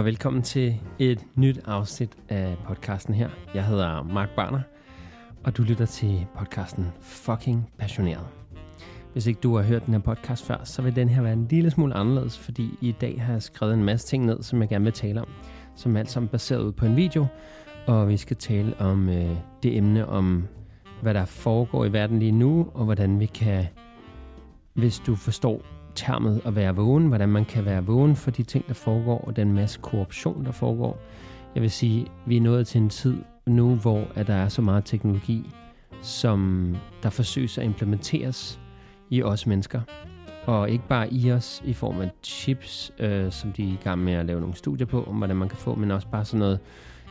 og velkommen til et nyt afsnit af podcasten her. Jeg hedder Mark Barner, og du lytter til podcasten Fucking Passioneret. Hvis ikke du har hørt den her podcast før, så vil den her være en lille smule anderledes, fordi i dag har jeg skrevet en masse ting ned, som jeg gerne vil tale om, som er alt sammen baseret på en video, og vi skal tale om øh, det emne om, hvad der foregår i verden lige nu, og hvordan vi kan, hvis du forstår termet at være vågen, hvordan man kan være vågen for de ting, der foregår, og den masse korruption, der foregår. Jeg vil sige, vi er nået til en tid nu, hvor at der er så meget teknologi, som der forsøges at implementeres i os mennesker. Og ikke bare i os i form af chips, øh, som de er i gang med at lave nogle studier på, om hvordan man kan få, men også bare sådan noget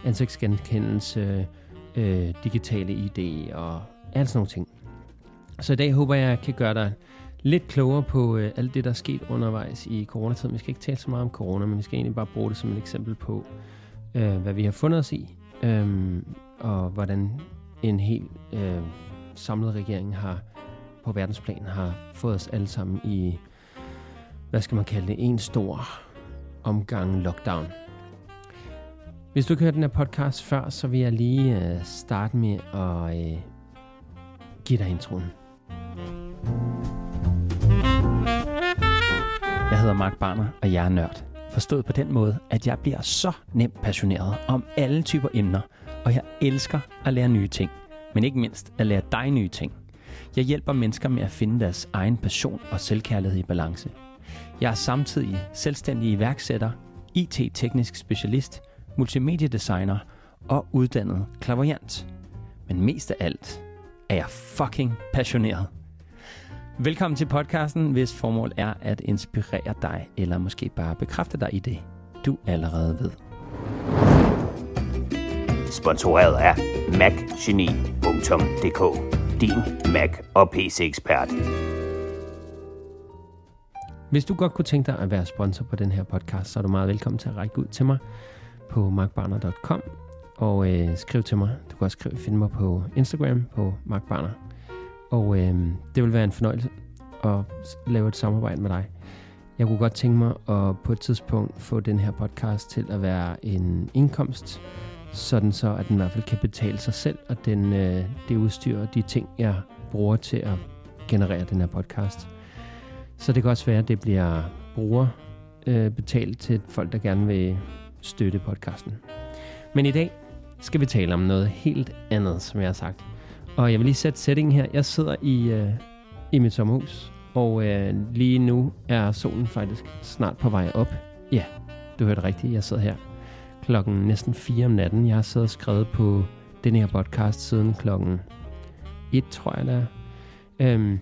ansigtsgenkendelse, øh, digitale ID og alt sådan nogle ting. Så i dag håber jeg, jeg kan gøre dig lidt klogere på øh, alt det, der er sket undervejs i coronatiden. Vi skal ikke tale så meget om corona, men vi skal egentlig bare bruge det som et eksempel på, øh, hvad vi har fundet os i, øh, og hvordan en helt øh, samlet regering har på verdensplan har fået os alle sammen i, hvad skal man kalde det, en stor omgang lockdown. Hvis du ikke hørte den her podcast før, så vil jeg lige øh, starte med at øh, give dig introen. Jeg hedder Mark Barner, og jeg er nørd. Forstået på den måde, at jeg bliver så nemt passioneret om alle typer emner, og jeg elsker at lære nye ting. Men ikke mindst at lære dig nye ting. Jeg hjælper mennesker med at finde deres egen passion og selvkærlighed i balance. Jeg er samtidig selvstændig iværksætter, IT-teknisk specialist, multimediedesigner og uddannet klaverjant. Men mest af alt er jeg fucking passioneret. Velkommen til podcasten, hvis formål er at inspirere dig, eller måske bare bekræfte dig i det, du allerede ved. Sponsoreret af macgeni.dk Din Mac og PC-ekspert. Hvis du godt kunne tænke dig at være sponsor på den her podcast, så er du meget velkommen til at række ud til mig på markbarner.com og øh, skriv til mig. Du kan også skrive, finde mig på Instagram på markbarner. Og øh, det vil være en fornøjelse at lave et samarbejde med dig. Jeg kunne godt tænke mig at på et tidspunkt få den her podcast til at være en indkomst, sådan så at den i hvert fald kan betale sig selv, og den, øh, det udstyr og de ting, jeg bruger til at generere den her podcast. Så det kan også være, at det bliver bruger øh, betalt til folk, der gerne vil støtte podcasten. Men i dag skal vi tale om noget helt andet, som jeg har sagt. Og jeg vil lige sætte settingen her. Jeg sidder i, øh, i mit sommerhus, og øh, lige nu er solen faktisk snart på vej op. Ja, du hørte rigtigt. Jeg sidder her klokken næsten 4 om natten. Jeg har siddet og skrevet på den her podcast siden klokken 1, tror jeg det er. Øhm,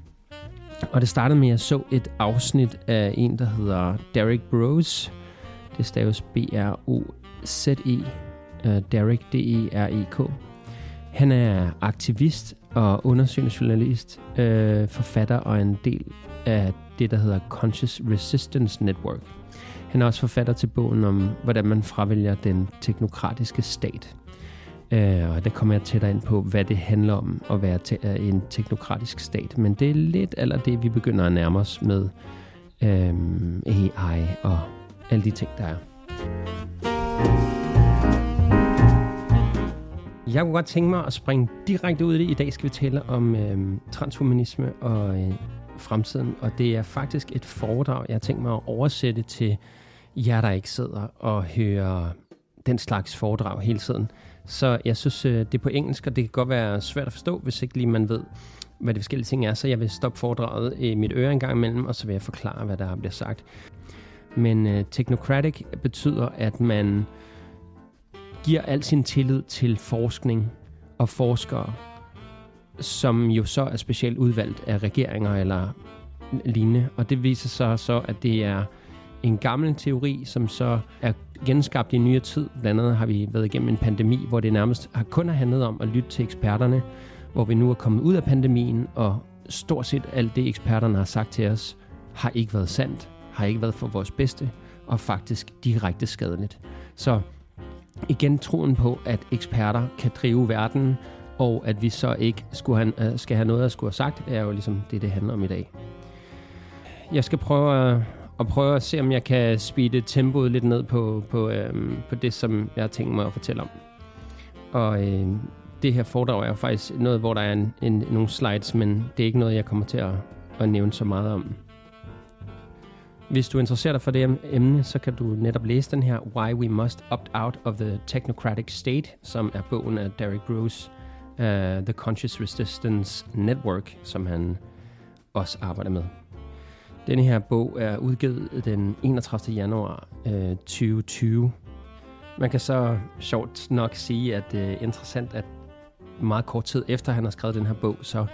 og det startede med, at jeg så et afsnit af en, der hedder Derek Bros. Det staves B-R-O-Z-E. Uh, øh, Derek, D-E-R-E-K. Han er aktivist og undersøgende journalist, øh, forfatter og en del af det, der hedder Conscious Resistance Network. Han er også forfatter til bogen om, hvordan man fravælger den teknokratiske stat. Øh, og der kommer jeg tættere ind på, hvad det handler om at være te- øh, en teknokratisk stat. Men det er lidt eller det, vi begynder at nærme os med øh, AI og alle de ting, der er. Jeg kunne godt tænke mig at springe direkte ud i det. I dag skal vi tale om øh, transhumanisme og øh, fremtiden, og det er faktisk et foredrag, jeg har tænkt mig at oversætte til jer, der ikke sidder og hører den slags foredrag hele tiden. Så jeg synes, øh, det er på engelsk, og det kan godt være svært at forstå, hvis ikke lige man ved, hvad de forskellige ting er. Så jeg vil stoppe foredraget i mit øre en gang imellem, og så vil jeg forklare, hvad der bliver sagt. Men øh, technocratic betyder, at man giver al sin tillid til forskning og forskere, som jo så er specielt udvalgt af regeringer eller lignende. Og det viser sig så, at det er en gammel teori, som så er genskabt i nyere tid. Blandt andet har vi været igennem en pandemi, hvor det nærmest har kun handlet om at lytte til eksperterne, hvor vi nu er kommet ud af pandemien, og stort set alt det, eksperterne har sagt til os, har ikke været sandt, har ikke været for vores bedste, og faktisk direkte skadeligt. Så igen troen på, at eksperter kan drive verden, og at vi så ikke skulle have, øh, skal have noget at skulle have sagt, er jo ligesom det, det handler om i dag. Jeg skal prøve at, at prøve at se, om jeg kan speede tempoet lidt ned på, på, øhm, på det, som jeg har tænkt mig at fortælle om. Og øh, det her foredrag er jo faktisk noget, hvor der er en, en, nogle slides, men det er ikke noget, jeg kommer til at, at nævne så meget om. Hvis du interesserer dig for det emne, så kan du netop læse den her Why We Must Opt Out of the Technocratic State, som er bogen af Derek Bruce, uh, The Conscious Resistance Network, som han også arbejder med. Denne her bog er udgivet den 31. januar uh, 2020. Man kan så sjovt nok sige, at det er interessant, at meget kort tid efter han har skrevet den her bog, så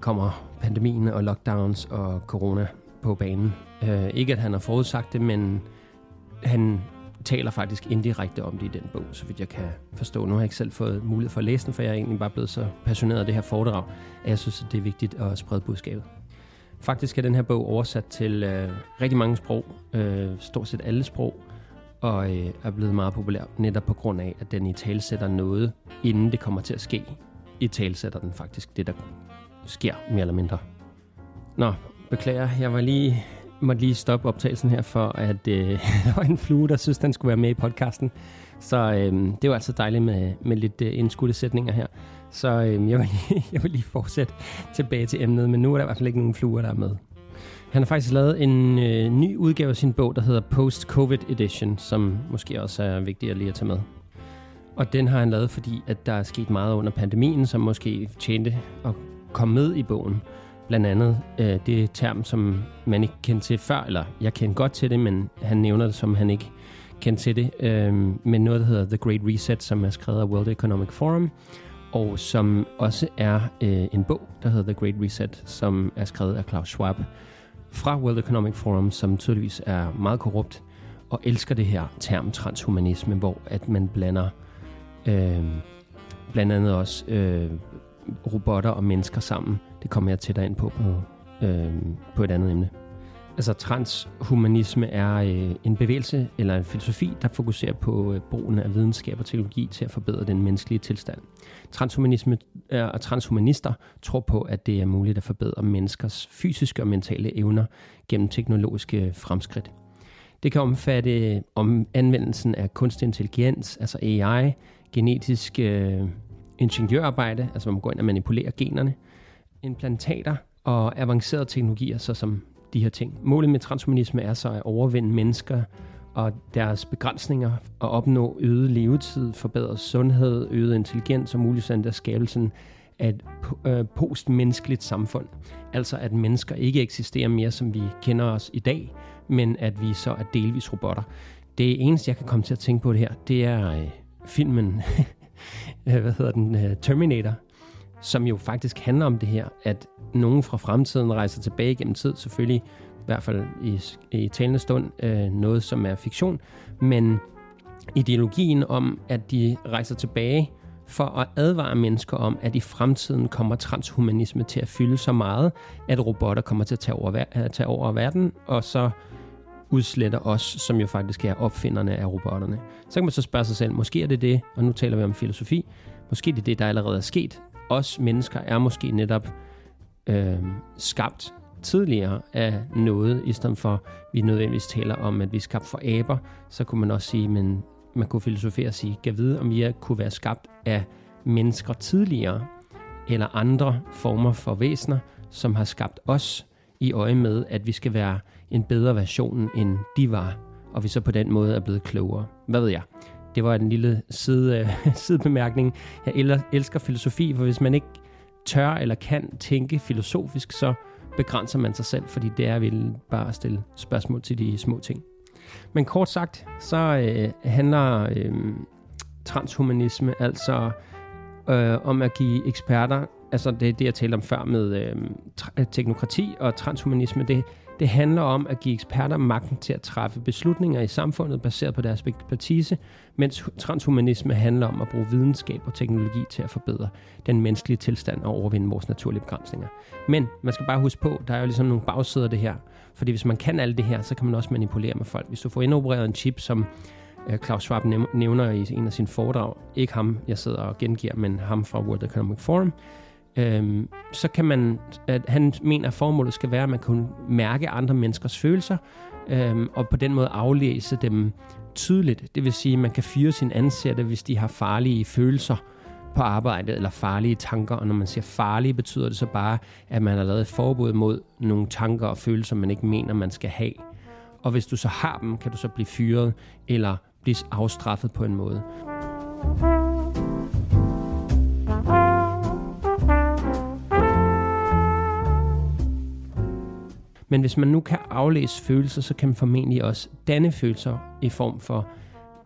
kommer pandemien og lockdowns og corona på banen. Øh, ikke at han har forudsagt det, men han taler faktisk indirekte om det i den bog, så vidt jeg kan forstå. Nu har jeg ikke selv fået mulighed for at læse den, for jeg er egentlig bare blevet så passioneret af det her foredrag, at jeg synes, at det er vigtigt at sprede budskabet. Faktisk er den her bog oversat til øh, rigtig mange sprog, øh, stort set alle sprog, og øh, er blevet meget populær netop på grund af, at den i talsætter noget, inden det kommer til at ske. I talsætter den faktisk det, der sker mere eller mindre. Nå, beklager, jeg var lige måtte lige stoppe optagelsen her, for at øh, der var en flue, der synes, den skulle være med i podcasten. Så øh, det var altså dejligt med, med lidt øh, indskudte sætninger her. Så øh, jeg, vil lige, jeg vil lige fortsætte tilbage til emnet, men nu er der i hvert fald ikke nogen fluer, der er med. Han har faktisk lavet en øh, ny udgave af sin bog, der hedder Post-Covid Edition, som måske også er vigtig at lige at tage med. Og den har han lavet, fordi at der er sket meget under pandemien, som måske tjente at komme med i bogen. Blandt andet øh, det term, som man ikke kendte til før, eller jeg kendte godt til det, men han nævner det, som han ikke kendte til det. Øh, men noget, der hedder The Great Reset, som er skrevet af World Economic Forum, og som også er øh, en bog, der hedder The Great Reset, som er skrevet af Klaus Schwab fra World Economic Forum, som tydeligvis er meget korrupt og elsker det her term transhumanisme, hvor at man blander øh, blandt andet også øh, robotter og mennesker sammen. Det kommer jeg tættere ind på på, øh, på et andet emne. Altså transhumanisme er øh, en bevægelse eller en filosofi, der fokuserer på øh, brugen af videnskab og teknologi til at forbedre den menneskelige tilstand. Transhumanisme øh, og transhumanister tror på, at det er muligt at forbedre menneskers fysiske og mentale evner gennem teknologiske fremskridt. Det kan omfatte om anvendelsen af kunstig intelligens, altså AI, genetisk øh, ingeniørarbejde, altså hvor man går ind og manipulerer generne, implantater og avancerede teknologier, såsom de her ting. Målet med transhumanisme er så at overvinde mennesker og deres begrænsninger og opnå øget levetid, forbedret sundhed, øget intelligens og muligvis endda skabelsen af et øh, postmenneskeligt samfund. Altså at mennesker ikke eksisterer mere, som vi kender os i dag, men at vi så er delvis robotter. Det eneste, jeg kan komme til at tænke på det her, det er øh, filmen, hvad hedder den, øh, Terminator, som jo faktisk handler om det her, at nogen fra fremtiden rejser tilbage gennem tid, selvfølgelig i hvert fald i, i talende stund øh, noget, som er fiktion, men ideologien om, at de rejser tilbage for at advare mennesker om, at i fremtiden kommer transhumanisme til at fylde så meget, at robotter kommer til at tage over, at øh, tage over verden, og så udsletter os, som jo faktisk er opfinderne af robotterne. Så kan man så spørge sig selv, måske er det det, og nu taler vi om filosofi, måske det er det, der allerede er sket. Os mennesker er måske netop øh, skabt tidligere af noget, i stedet for, vi nødvendigvis taler om, at vi er skabt for aber, så kunne man også sige, men man kunne filosofere og sige, kan vide, om vi kunne være skabt af mennesker tidligere, eller andre former for væsener, som har skabt os i øje med, at vi skal være en bedre version, end de var, og vi så på den måde er blevet klogere. Hvad ved jeg? Det var en lille side, øh, sidebemærkning. Jeg elsker filosofi, for hvis man ikke tør eller kan tænke filosofisk, så begrænser man sig selv, fordi det er vel bare at stille spørgsmål til de små ting. Men kort sagt, så øh, handler øh, transhumanisme altså øh, om at give eksperter, altså det er det, jeg talte om før med øh, øh, teknokrati og transhumanisme, det det handler om at give eksperter magten til at træffe beslutninger i samfundet baseret på deres ekspertise, mens transhumanisme handler om at bruge videnskab og teknologi til at forbedre den menneskelige tilstand og overvinde vores naturlige begrænsninger. Men man skal bare huske på, der er jo ligesom nogle bagsider af det her. Fordi hvis man kan alt det her, så kan man også manipulere med folk. Hvis du får indopereret en chip, som øh, Klaus Schwab nævner i en af sine foredrag, ikke ham, jeg sidder og gengiver, men ham fra World Economic Forum, øhm, så kan man, at han mener, at formålet skal være, at man kan mærke andre menneskers følelser, øhm, og på den måde aflæse dem tydeligt. Det vil sige, at man kan fyre sin ansatte, hvis de har farlige følelser på arbejdet, eller farlige tanker. Og når man siger farlige, betyder det så bare, at man har lavet et forbud mod nogle tanker og følelser, man ikke mener, man skal have. Og hvis du så har dem, kan du så blive fyret, eller blive afstraffet på en måde. Men hvis man nu kan aflæse følelser, så kan man formentlig også danne følelser i form for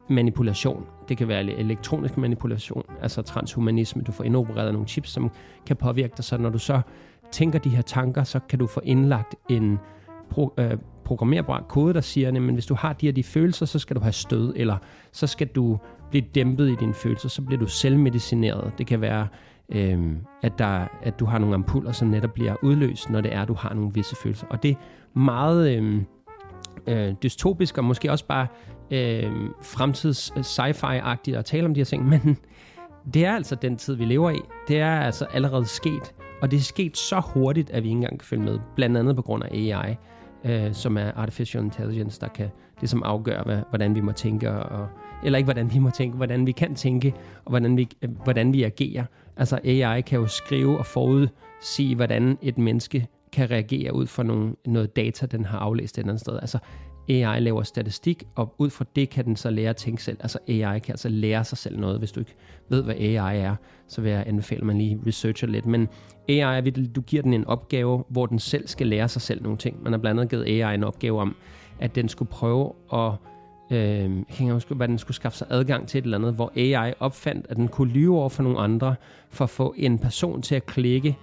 manipulation. Det kan være elektronisk manipulation, altså transhumanisme. Du får indopereret nogle chips, som kan påvirke dig, så når du så tænker de her tanker, så kan du få indlagt en pro, øh, programmerbar kode, der siger, at hvis du har de her de følelser, så skal du have stød, eller så skal du blive dæmpet i dine følelser, så bliver du selvmedicineret. Det kan være øh, at, der, at du har nogle ampuller, som netop bliver udløst, når det er, at du har nogle visse følelser. Og det er meget øh, øh, dystopisk, og måske også bare øhm, øh, fremtids sci-fi-agtigt at tale om de her ting, men det er altså den tid, vi lever i. Det er altså allerede sket, og det er sket så hurtigt, at vi ikke engang kan følge med, blandt andet på grund af AI, øh, som er artificial intelligence, der kan det som afgør, hvad, hvordan vi må tænke, og, eller ikke hvordan vi må tænke, hvordan vi kan tænke, og hvordan vi, øh, hvordan vi agerer. Altså AI kan jo skrive og forudse, hvordan et menneske kan reagere ud fra nogle, noget data, den har aflæst et eller andet sted. Altså AI laver statistik, og ud fra det kan den så lære at tænke selv. Altså AI kan altså lære sig selv noget. Hvis du ikke ved, hvad AI er, så vil jeg anbefale, at man lige researcher lidt. Men AI, du giver den en opgave, hvor den selv skal lære sig selv nogle ting. Man har blandt andet givet AI en opgave om, at den skulle prøve at øh, jeg kan huske, hvordan den skulle skaffe sig adgang til et eller andet, hvor AI opfandt, at den kunne lyve over for nogle andre, for at få en person til at klikke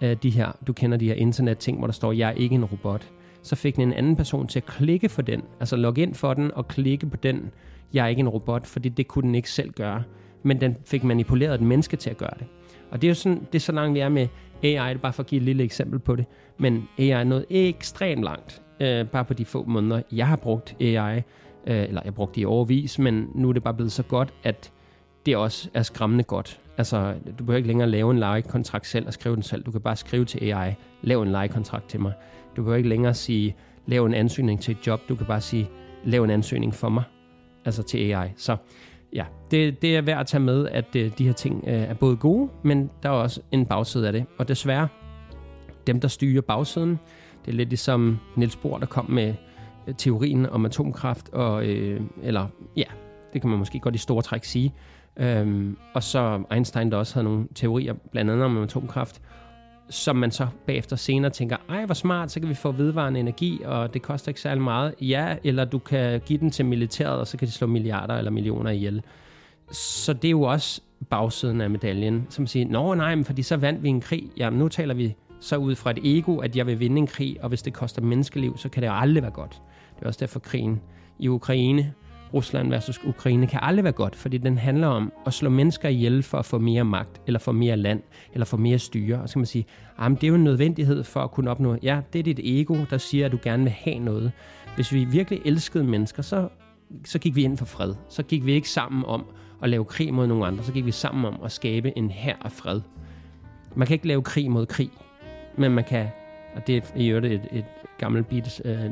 øh, de her, du kender de her internet-ting, hvor der står, jeg er ikke en robot. Så fik den en anden person til at klikke for den, altså logge ind for den og klikke på den, jeg er ikke en robot, fordi det kunne den ikke selv gøre. Men den fik manipuleret et menneske til at gøre det. Og det er jo sådan, det er så langt vi er med AI, det er bare for at give et lille eksempel på det. Men AI er noget ekstremt langt, øh, bare på de få måneder, jeg har brugt AI øh, eller jeg brugte det i overvis, men nu er det bare blevet så godt, at det også er skræmmende godt. Altså, du behøver ikke længere lave en lejekontrakt selv og skrive den selv. Du kan bare skrive til AI, lav en lejekontrakt til mig. Du behøver ikke længere sige, lav en ansøgning til et job. Du kan bare sige, lav en ansøgning for mig. Altså til AI. Så ja, det, det er værd at tage med, at øh, de her ting øh, er både gode, men der er også en bagside af det. Og desværre, dem der styrer bagsiden, det er lidt ligesom Niels Bohr, der kom med teorien om atomkraft, og, øh, eller ja, det kan man måske godt i store træk sige. Øhm, og så Einstein, der også havde nogle teorier, blandt andet om atomkraft, som man så bagefter senere tænker, ej hvor smart, så kan vi få vedvarende energi, og det koster ikke særlig meget. Ja, eller du kan give den til militæret, og så kan de slå milliarder eller millioner ihjel. Så det er jo også bagsiden af medaljen, som siger, nå nej, men fordi så vandt vi en krig. Jamen nu taler vi så ud fra et ego, at jeg vil vinde en krig, og hvis det koster menneskeliv, så kan det aldrig være godt. Det er også derfor krigen i Ukraine, Rusland versus Ukraine, kan aldrig være godt, fordi den handler om at slå mennesker ihjel for at få mere magt, eller få mere land, eller få mere styre. Og så kan man sige, at det er jo en nødvendighed for at kunne opnå, ja, det er dit ego, der siger, at du gerne vil have noget. Hvis vi virkelig elskede mennesker, så, så gik vi ind for fred. Så gik vi ikke sammen om at lave krig mod nogen andre, så gik vi sammen om at skabe en her af fred. Man kan ikke lave krig mod krig, men man kan, og det er i øvrigt et, et gammelt Beatles øh,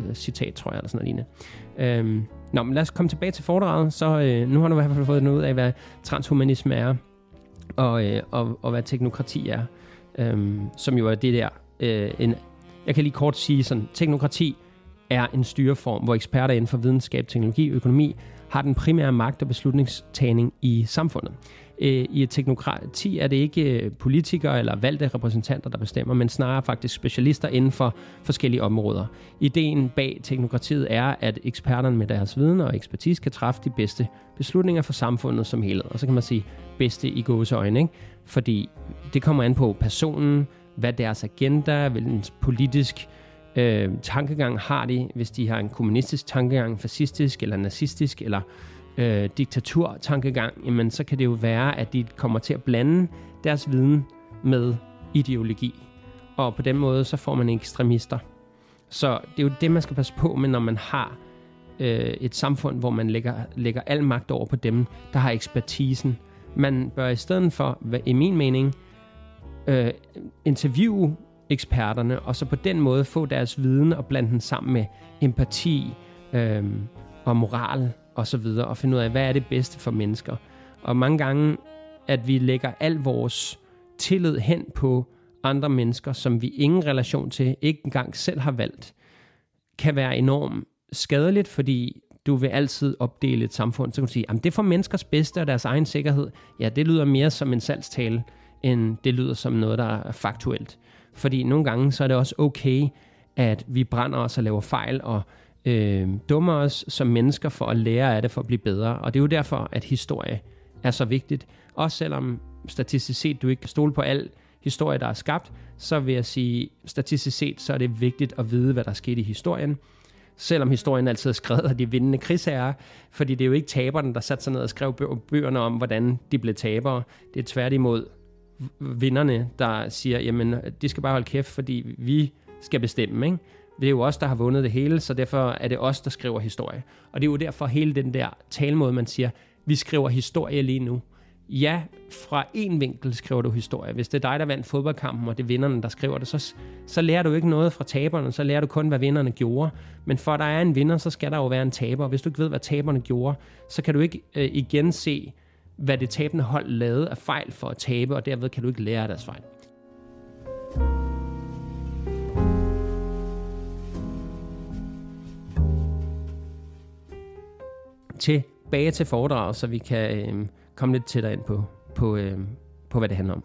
øh, citat, tror jeg, eller sådan noget lignende. Øhm, nå, men lad os komme tilbage til foredraget. Så øh, nu har du i hvert fald fået noget af, hvad transhumanisme er, og, øh, og, og hvad teknokrati er, øhm, som jo er det der. Øh, en, jeg kan lige kort sige sådan, teknokrati er en styreform, hvor eksperter inden for videnskab, teknologi og økonomi har den primære magt og beslutningstagning i samfundet. Øh, I et teknokrati er det ikke øh, politikere eller valgte repræsentanter, der bestemmer, men snarere faktisk specialister inden for forskellige områder. Ideen bag teknokratiet er, at eksperterne med deres viden og ekspertise kan træffe de bedste beslutninger for samfundet som helhed. Og så kan man sige bedste i gåseøjne, ikke? fordi det kommer an på personen, hvad deres agenda, hvilken politisk øh, tankegang har de, hvis de har en kommunistisk tankegang, fascistisk eller nazistisk eller øh, diktaturtankegang, jamen så kan det jo være, at de kommer til at blande deres viden med ideologi. Og på den måde, så får man ekstremister. Så det er jo det, man skal passe på med, når man har øh, et samfund, hvor man lægger, lægger al magt over på dem, der har ekspertisen. Man bør i stedet for, i min mening, øh, interviewe eksperterne, og så på den måde få deres viden og blande den sammen med empati øh, og moral og så videre, og finde ud af, hvad er det bedste for mennesker. Og mange gange, at vi lægger al vores tillid hen på andre mennesker, som vi ingen relation til, ikke engang selv har valgt, kan være enormt skadeligt, fordi du vil altid opdele et samfund. Så kan du sige, at det er for menneskers bedste og deres egen sikkerhed. Ja, det lyder mere som en salgstale, end det lyder som noget, der er faktuelt. Fordi nogle gange, så er det også okay, at vi brænder os og laver fejl og øh, dummer os som mennesker for at lære af det, for at blive bedre. Og det er jo derfor, at historie er så vigtigt. Også selvom statistisk set du ikke kan stole på al historie, der er skabt, så vil jeg sige, statistisk set, så er det vigtigt at vide, hvad der er sket i historien. Selvom historien altid er skrevet af de vindende krigsherrer, fordi det er jo ikke taberne, der satte sig ned og skrev bøgerne om, hvordan de blev tabere. Det er tværtimod vinderne, der siger, jamen, de skal bare holde kæft, fordi vi skal bestemme, ikke? Det er jo os, der har vundet det hele, så derfor er det os, der skriver historie. Og det er jo derfor hele den der talemåde, man siger, vi skriver historie lige nu. Ja, fra en vinkel skriver du historie. Hvis det er dig, der vandt fodboldkampen, og det er vinderne, der skriver det, så, så lærer du ikke noget fra taberne, så lærer du kun, hvad vinderne gjorde. Men for at der er en vinder, så skal der jo være en taber. Hvis du ikke ved, hvad taberne gjorde, så kan du ikke øh, igen se, hvad det tabende hold lavede af fejl for at tabe, og derved kan du ikke lære af deres fejl. Tilbage til foredraget, så vi kan øh, komme lidt tættere ind på, på, øh, på, hvad det handler om.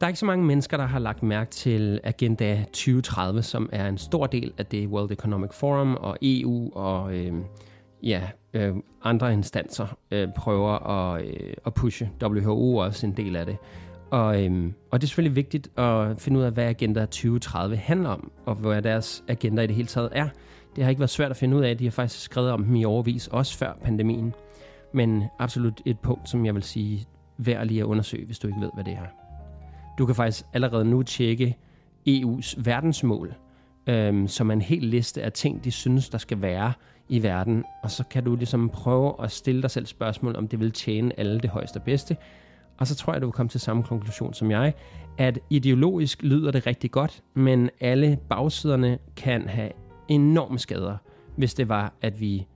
Der er ikke så mange mennesker, der har lagt mærke til Agenda 2030, som er en stor del af det World Economic Forum og EU og øh, ja, øh, andre instanser øh, prøver at, øh, at pushe. WHO er også en del af det. Og, øhm, og det er selvfølgelig vigtigt at finde ud af, hvad Agenda 2030 handler om, og hvad deres agenda i det hele taget er. Det har ikke været svært at finde ud af. De har faktisk skrevet om dem i overvis, også før pandemien. Men absolut et punkt, som jeg vil sige, værd lige at undersøge, hvis du ikke ved, hvad det er. Du kan faktisk allerede nu tjekke EU's verdensmål, øhm, som er en hel liste af ting, de synes, der skal være i verden. Og så kan du ligesom prøve at stille dig selv spørgsmål, om det vil tjene alle det højeste og bedste. Og så tror jeg, du vil komme til samme konklusion som jeg, at ideologisk lyder det rigtig godt, men alle bagsiderne kan have enorme skader, hvis det var, at vi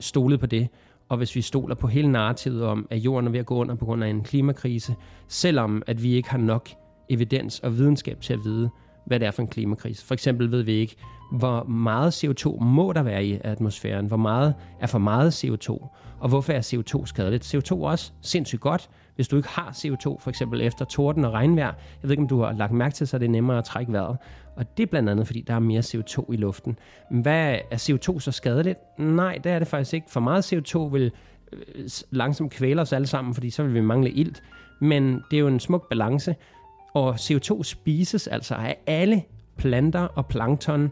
stolede på det, og hvis vi stoler på hele narrativet om, at jorden er ved at gå under på grund af en klimakrise, selvom at vi ikke har nok evidens og videnskab til at vide, hvad det er for en klimakrise. For eksempel ved vi ikke, hvor meget CO2 må der være i atmosfæren, hvor meget er for meget CO2, og hvorfor er CO2 skadeligt. CO2 er også sindssygt godt, hvis du ikke har CO2, for eksempel efter torden og regnvejr. Jeg ved ikke, om du har lagt mærke til, så det er nemmere at trække vejret. Og det er blandt andet, fordi der er mere CO2 i luften. Men hvad er CO2 så skadeligt? Nej, det er det faktisk ikke. For meget CO2 vil øh, langsomt kvæle os alle sammen, fordi så vil vi mangle ilt. Men det er jo en smuk balance, og CO2 spises altså af alle planter og plankton,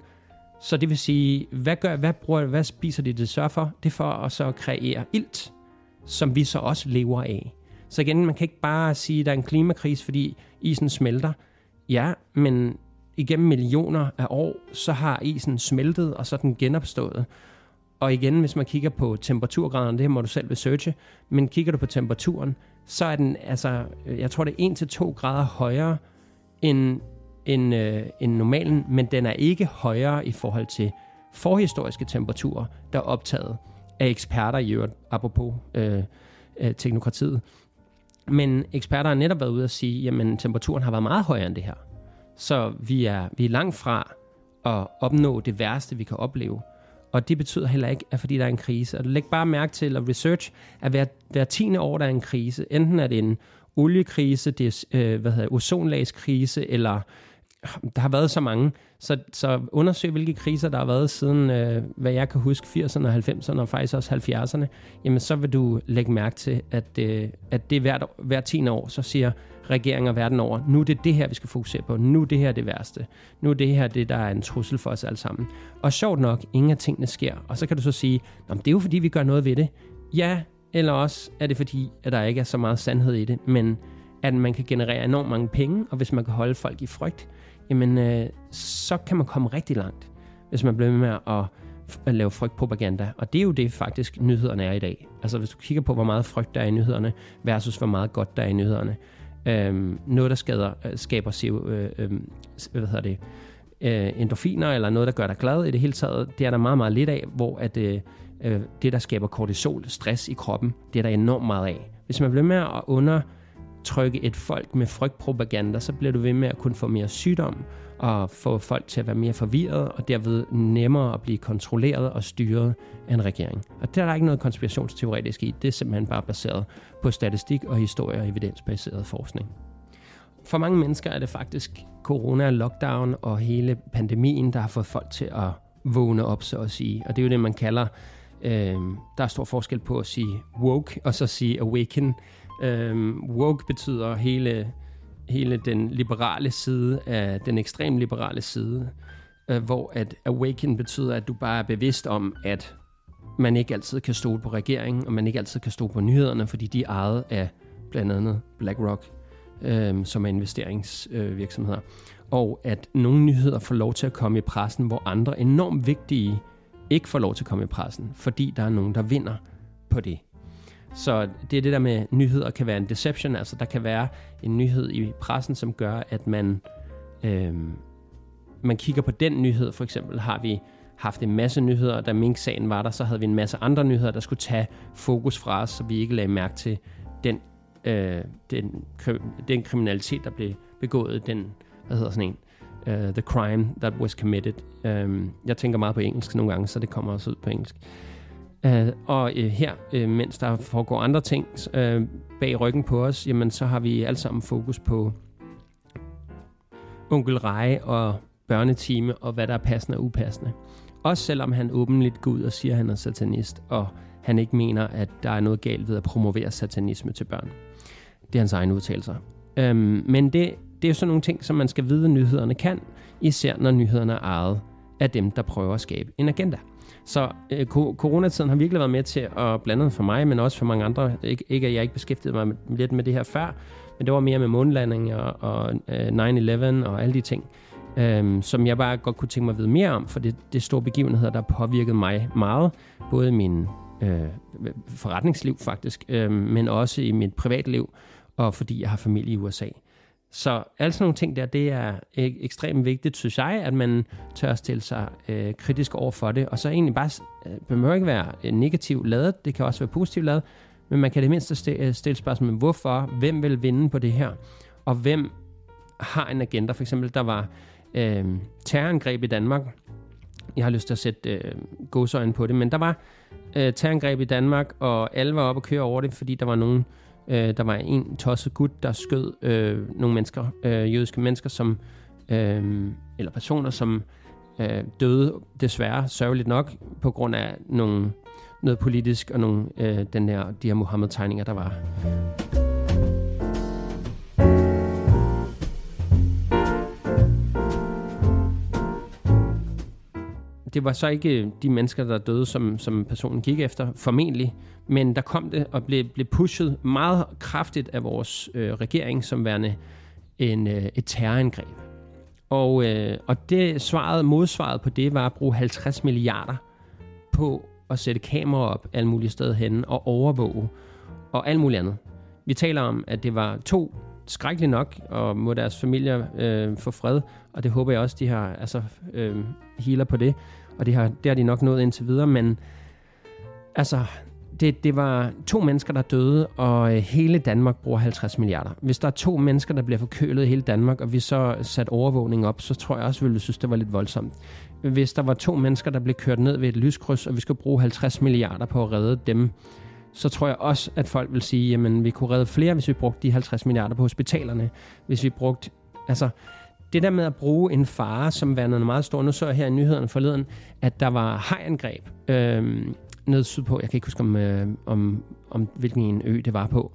så det vil sige, hvad, gør, hvad, bruger, hvad spiser de det så for? Det er for at så kreere ilt, som vi så også lever af. Så igen, man kan ikke bare sige, at der er en klimakrise, fordi isen smelter. Ja, men igennem millioner af år, så har isen smeltet, og så er den genopstået. Og igen, hvis man kigger på temperaturgraderne, det her må du selv researche, men kigger du på temperaturen, så er den, altså, øh, jeg tror det er 1-2 grader højere end, end, øh, end normalen, men den er ikke højere i forhold til forhistoriske temperaturer, der er optaget af eksperter i øvrigt, apropos øh, øh, teknokratiet. Men eksperter har netop været ude at sige, jamen temperaturen har været meget højere end det her. Så vi er, vi er langt fra at opnå det værste, vi kan opleve. Og det betyder heller ikke, at fordi der er en krise. Og læg bare mærke til, at research, at hver, hver tiende år, der er en krise, enten er det en oliekrise, det er øh, hvad hedder, ozonlagskrise, eller øh, der har været så mange, så, så undersøg, hvilke kriser der har været siden, øh, hvad jeg kan huske, 80'erne og 90'erne og faktisk også 70'erne, jamen så vil du lægge mærke til, at, øh, at det hvert, hvert 10 år, så siger regeringer verden over, nu er det det her, vi skal fokusere på, nu er det her det værste, nu er det her det, der er en trussel for os alle sammen. Og sjovt nok, ingen af tingene sker. Og så kan du så sige, det er jo fordi, vi gør noget ved det. Ja, eller også er det fordi, at der ikke er så meget sandhed i det, men at man kan generere enormt mange penge, og hvis man kan holde folk i frygt, jamen øh, så kan man komme rigtig langt, hvis man bliver med at, at lave frygtpropaganda. Og det er jo det faktisk nyhederne er i dag. Altså hvis du kigger på, hvor meget frygt der er i nyhederne, versus hvor meget godt der er i nyhederne, øh, noget, der skader, øh, skaber CO, øh, øh, hvad hedder det, øh, endorfiner, eller noget, der gør dig glad i det hele taget, det er der meget, meget lidt af, hvor at, øh, øh, det, der skaber kortisol, stress i kroppen, det er der enormt meget af. Hvis man bliver med at undertrykke et folk med frygtpropaganda, så bliver du ved med at kunne få mere sygdom, og få folk til at være mere forvirret, og derved nemmere at blive kontrolleret og styret af en regering. Og der er der ikke noget konspirationsteoretisk i, det er simpelthen bare baseret på statistik og historie og evidensbaseret forskning. For mange mennesker er det faktisk corona, lockdown og hele pandemien, der har fået folk til at vågne op, så at sige. Og det er jo det, man kalder, øh, der er stor forskel på at sige woke og så sige awaken. Øh, woke betyder hele, hele den liberale side af den ekstrem liberale side, øh, hvor at awaken betyder, at du bare er bevidst om, at man ikke altid kan stole på regeringen, og man ikke altid kan stole på nyhederne, fordi de er ejet af blandt andet BlackRock, øh, som er investeringsvirksomheder. Øh, og at nogle nyheder får lov til at komme i pressen, hvor andre enormt vigtige ikke får lov til at komme i pressen, fordi der er nogen, der vinder på det. Så det er det der med, nyheder kan være en deception, altså der kan være en nyhed i pressen, som gør, at man, øh, man kigger på den nyhed. For eksempel har vi haft en masse nyheder, da Mink-sagen var der, så havde vi en masse andre nyheder, der skulle tage fokus fra os, så vi ikke lagde mærke til den, øh, den, den kriminalitet, der blev begået, den, hvad hedder sådan en, uh, the crime that was committed. Um, jeg tænker meget på engelsk nogle gange, så det kommer også ud på engelsk. Uh, Øh, og uh, her, uh, mens der foregår andre ting uh, bag ryggen på os, jamen så har vi alle sammen fokus på onkel Rej og børnetime og hvad der er passende og upassende. Også selvom han åbenligt går ud og siger, at han er satanist, og han ikke mener, at der er noget galt ved at promovere satanisme til børn. Det er hans egen udtalelser. Øhm, men det, det er jo sådan nogle ting, som man skal vide, at nyhederne kan, især når nyhederne er ejet af dem, der prøver at skabe en agenda. Så øh, coronatiden har virkelig været med til at blande for mig, men også for mange andre. Ikke, ikke at jeg ikke beskæftigede mig med, lidt med det her før, men det var mere med månelanding og, og øh, 9-11 og alle de ting øh, som jeg bare godt kunne tænke mig at vide mere om, for det, det er store begivenheder, der har påvirket mig meget, både i min øh, forretningsliv faktisk, øh, men også i mit privatliv, og fordi jeg har familie i USA. Så alle sådan nogle ting der, det er ek- ekstremt vigtigt, synes jeg, at man tør stille sig øh, kritisk over for det, og så egentlig bare, øh, det ikke være øh, negativt lavet, det kan også være positivt lavet, men man kan det mindste øh, stille, stille spørgsmål, hvorfor, hvem vil vinde på det her, og hvem har en agenda. For eksempel, der var øh, terrorangreb i Danmark. Jeg har lyst til at sætte øh, godsøjne på det, men der var øh, terrorangreb i Danmark, og alle var oppe og køre over det, fordi der var nogen, øh, Øh, der var en tosset gut, der skød øh, nogle mennesker, øh, jødiske mennesker, som, øh, eller personer, som øh, døde desværre sørgeligt nok på grund af nogle, noget politisk og nogle, øh, den der, de her Mohammed-tegninger, der var. Det var så ikke øh, de mennesker, der døde, som, som personen gik efter, formentlig, men der kom det og blev, blev pushet meget kraftigt af vores øh, regering som værende en, øh, et terrorangreb. Og, øh, og det svaret, modsvaret på det var at bruge 50 milliarder på at sætte kameraer op alle mulige steder hen og overvåge og alt muligt andet. Vi taler om, at det var to skrækkeligt nok, og må deres familier øh, få fred, og det håber jeg også, de har altså, øh, healer på det og det har, det har de nok nået indtil videre, men altså, det, det var to mennesker, der døde, og øh, hele Danmark bruger 50 milliarder. Hvis der er to mennesker, der bliver forkølet i hele Danmark, og vi så sat overvågning op, så tror jeg også, vi ville synes, det var lidt voldsomt. Hvis der var to mennesker, der blev kørt ned ved et lyskryds, og vi skulle bruge 50 milliarder på at redde dem, så tror jeg også, at folk vil sige, jamen vi kunne redde flere, hvis vi brugte de 50 milliarder på hospitalerne. Hvis vi brugte, altså, det der med at bruge en fare, som var noget meget stort, nu så jeg her i nyhederne forleden, at der var hajangreb øh, nede sydpå. Jeg kan ikke huske, om, øh, om, om hvilken en ø det var på.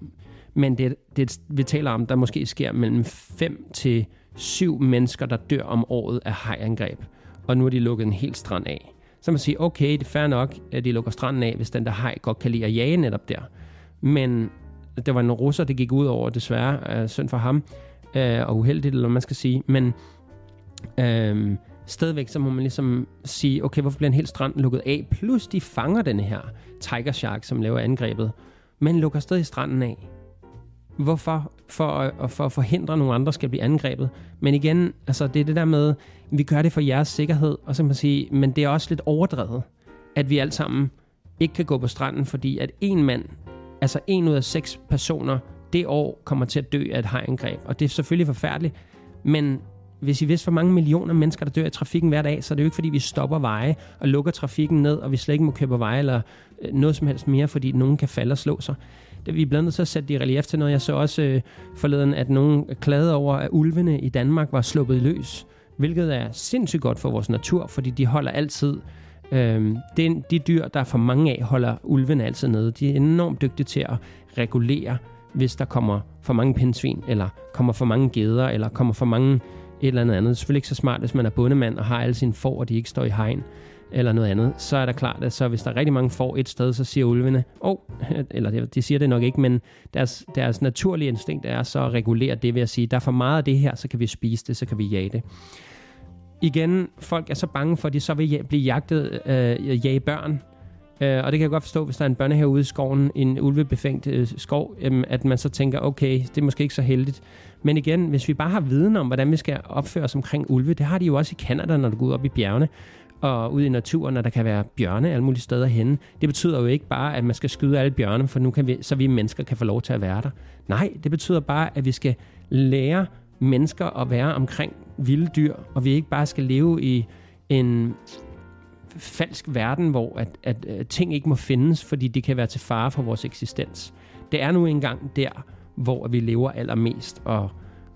Men det, det, vi taler om, der måske sker mellem 5 til 7 mennesker, der dør om året af hajangreb. Og nu har de lukket en hel strand af. Så man siger, okay, det er fair nok, at de lukker stranden af, hvis den der haj godt kan lide at jage netop der. Men der var en russer, det gik ud over, desværre, øh, synd for ham øh, og uheldigt, eller hvad man skal sige. Men øh, stadigvæk så må man ligesom sige, okay, hvorfor bliver en hel strand lukket af? Plus de fanger den her Tiger Shark, som laver angrebet, men lukker stadig stranden af. Hvorfor? For at, for at forhindre, at nogle andre skal blive angrebet. Men igen, altså det er det der med, vi gør det for jeres sikkerhed, og så kan man sige, men det er også lidt overdrevet, at vi alle sammen ikke kan gå på stranden, fordi at en mand, altså en ud af seks personer, det år kommer til at dø af et hajangreb. Og det er selvfølgelig forfærdeligt, men hvis I vidste, hvor mange millioner mennesker, der dør i trafikken hver dag, så er det jo ikke, fordi vi stopper veje og lukker trafikken ned, og vi slet ikke må køre på veje eller øh, noget som helst mere, fordi nogen kan falde og slå sig. Det, vi er blandt andet så at sætte det i relief til noget. Jeg så også øh, forleden, at nogen klagede over, at ulvene i Danmark var sluppet løs, hvilket er sindssygt godt for vores natur, fordi de holder altid Øh, den, de dyr, der er for mange af, holder ulvene altid nede. De er enormt dygtige til at regulere, hvis der kommer for mange pindsvin, eller kommer for mange geder, eller kommer for mange et eller andet andet. Det er selvfølgelig ikke så smart, hvis man er bondemand og har alle sine får, og de ikke står i hegn eller noget andet, så er der klart, at så hvis der er rigtig mange får et sted, så siger ulvene, åh, oh, eller de siger det nok ikke, men deres, deres naturlige instinkt er så at regulere det ved at sige, der er for meget af det her, så kan vi spise det, så kan vi jage det. Igen, folk er så bange for, at de så vil blive jagtet, øh, jage børn, Øh, og det kan jeg godt forstå, hvis der er en børnehave ude i skoven, en ulvebefængt øh, skov, øh, at man så tænker, okay, det er måske ikke så heldigt. Men igen, hvis vi bare har viden om, hvordan vi skal opføre os omkring ulve, det har de jo også i Kanada, når du går ud op i bjergene og ud i naturen, når der kan være bjørne alle mulige steder henne. Det betyder jo ikke bare, at man skal skyde alle bjørne, for nu kan vi, så vi mennesker kan få lov til at være der. Nej, det betyder bare, at vi skal lære mennesker at være omkring vilde dyr, og vi ikke bare skal leve i en falsk verden, hvor at, at, at ting ikke må findes, fordi det kan være til fare for vores eksistens. Det er nu engang der, hvor vi lever allermest, og,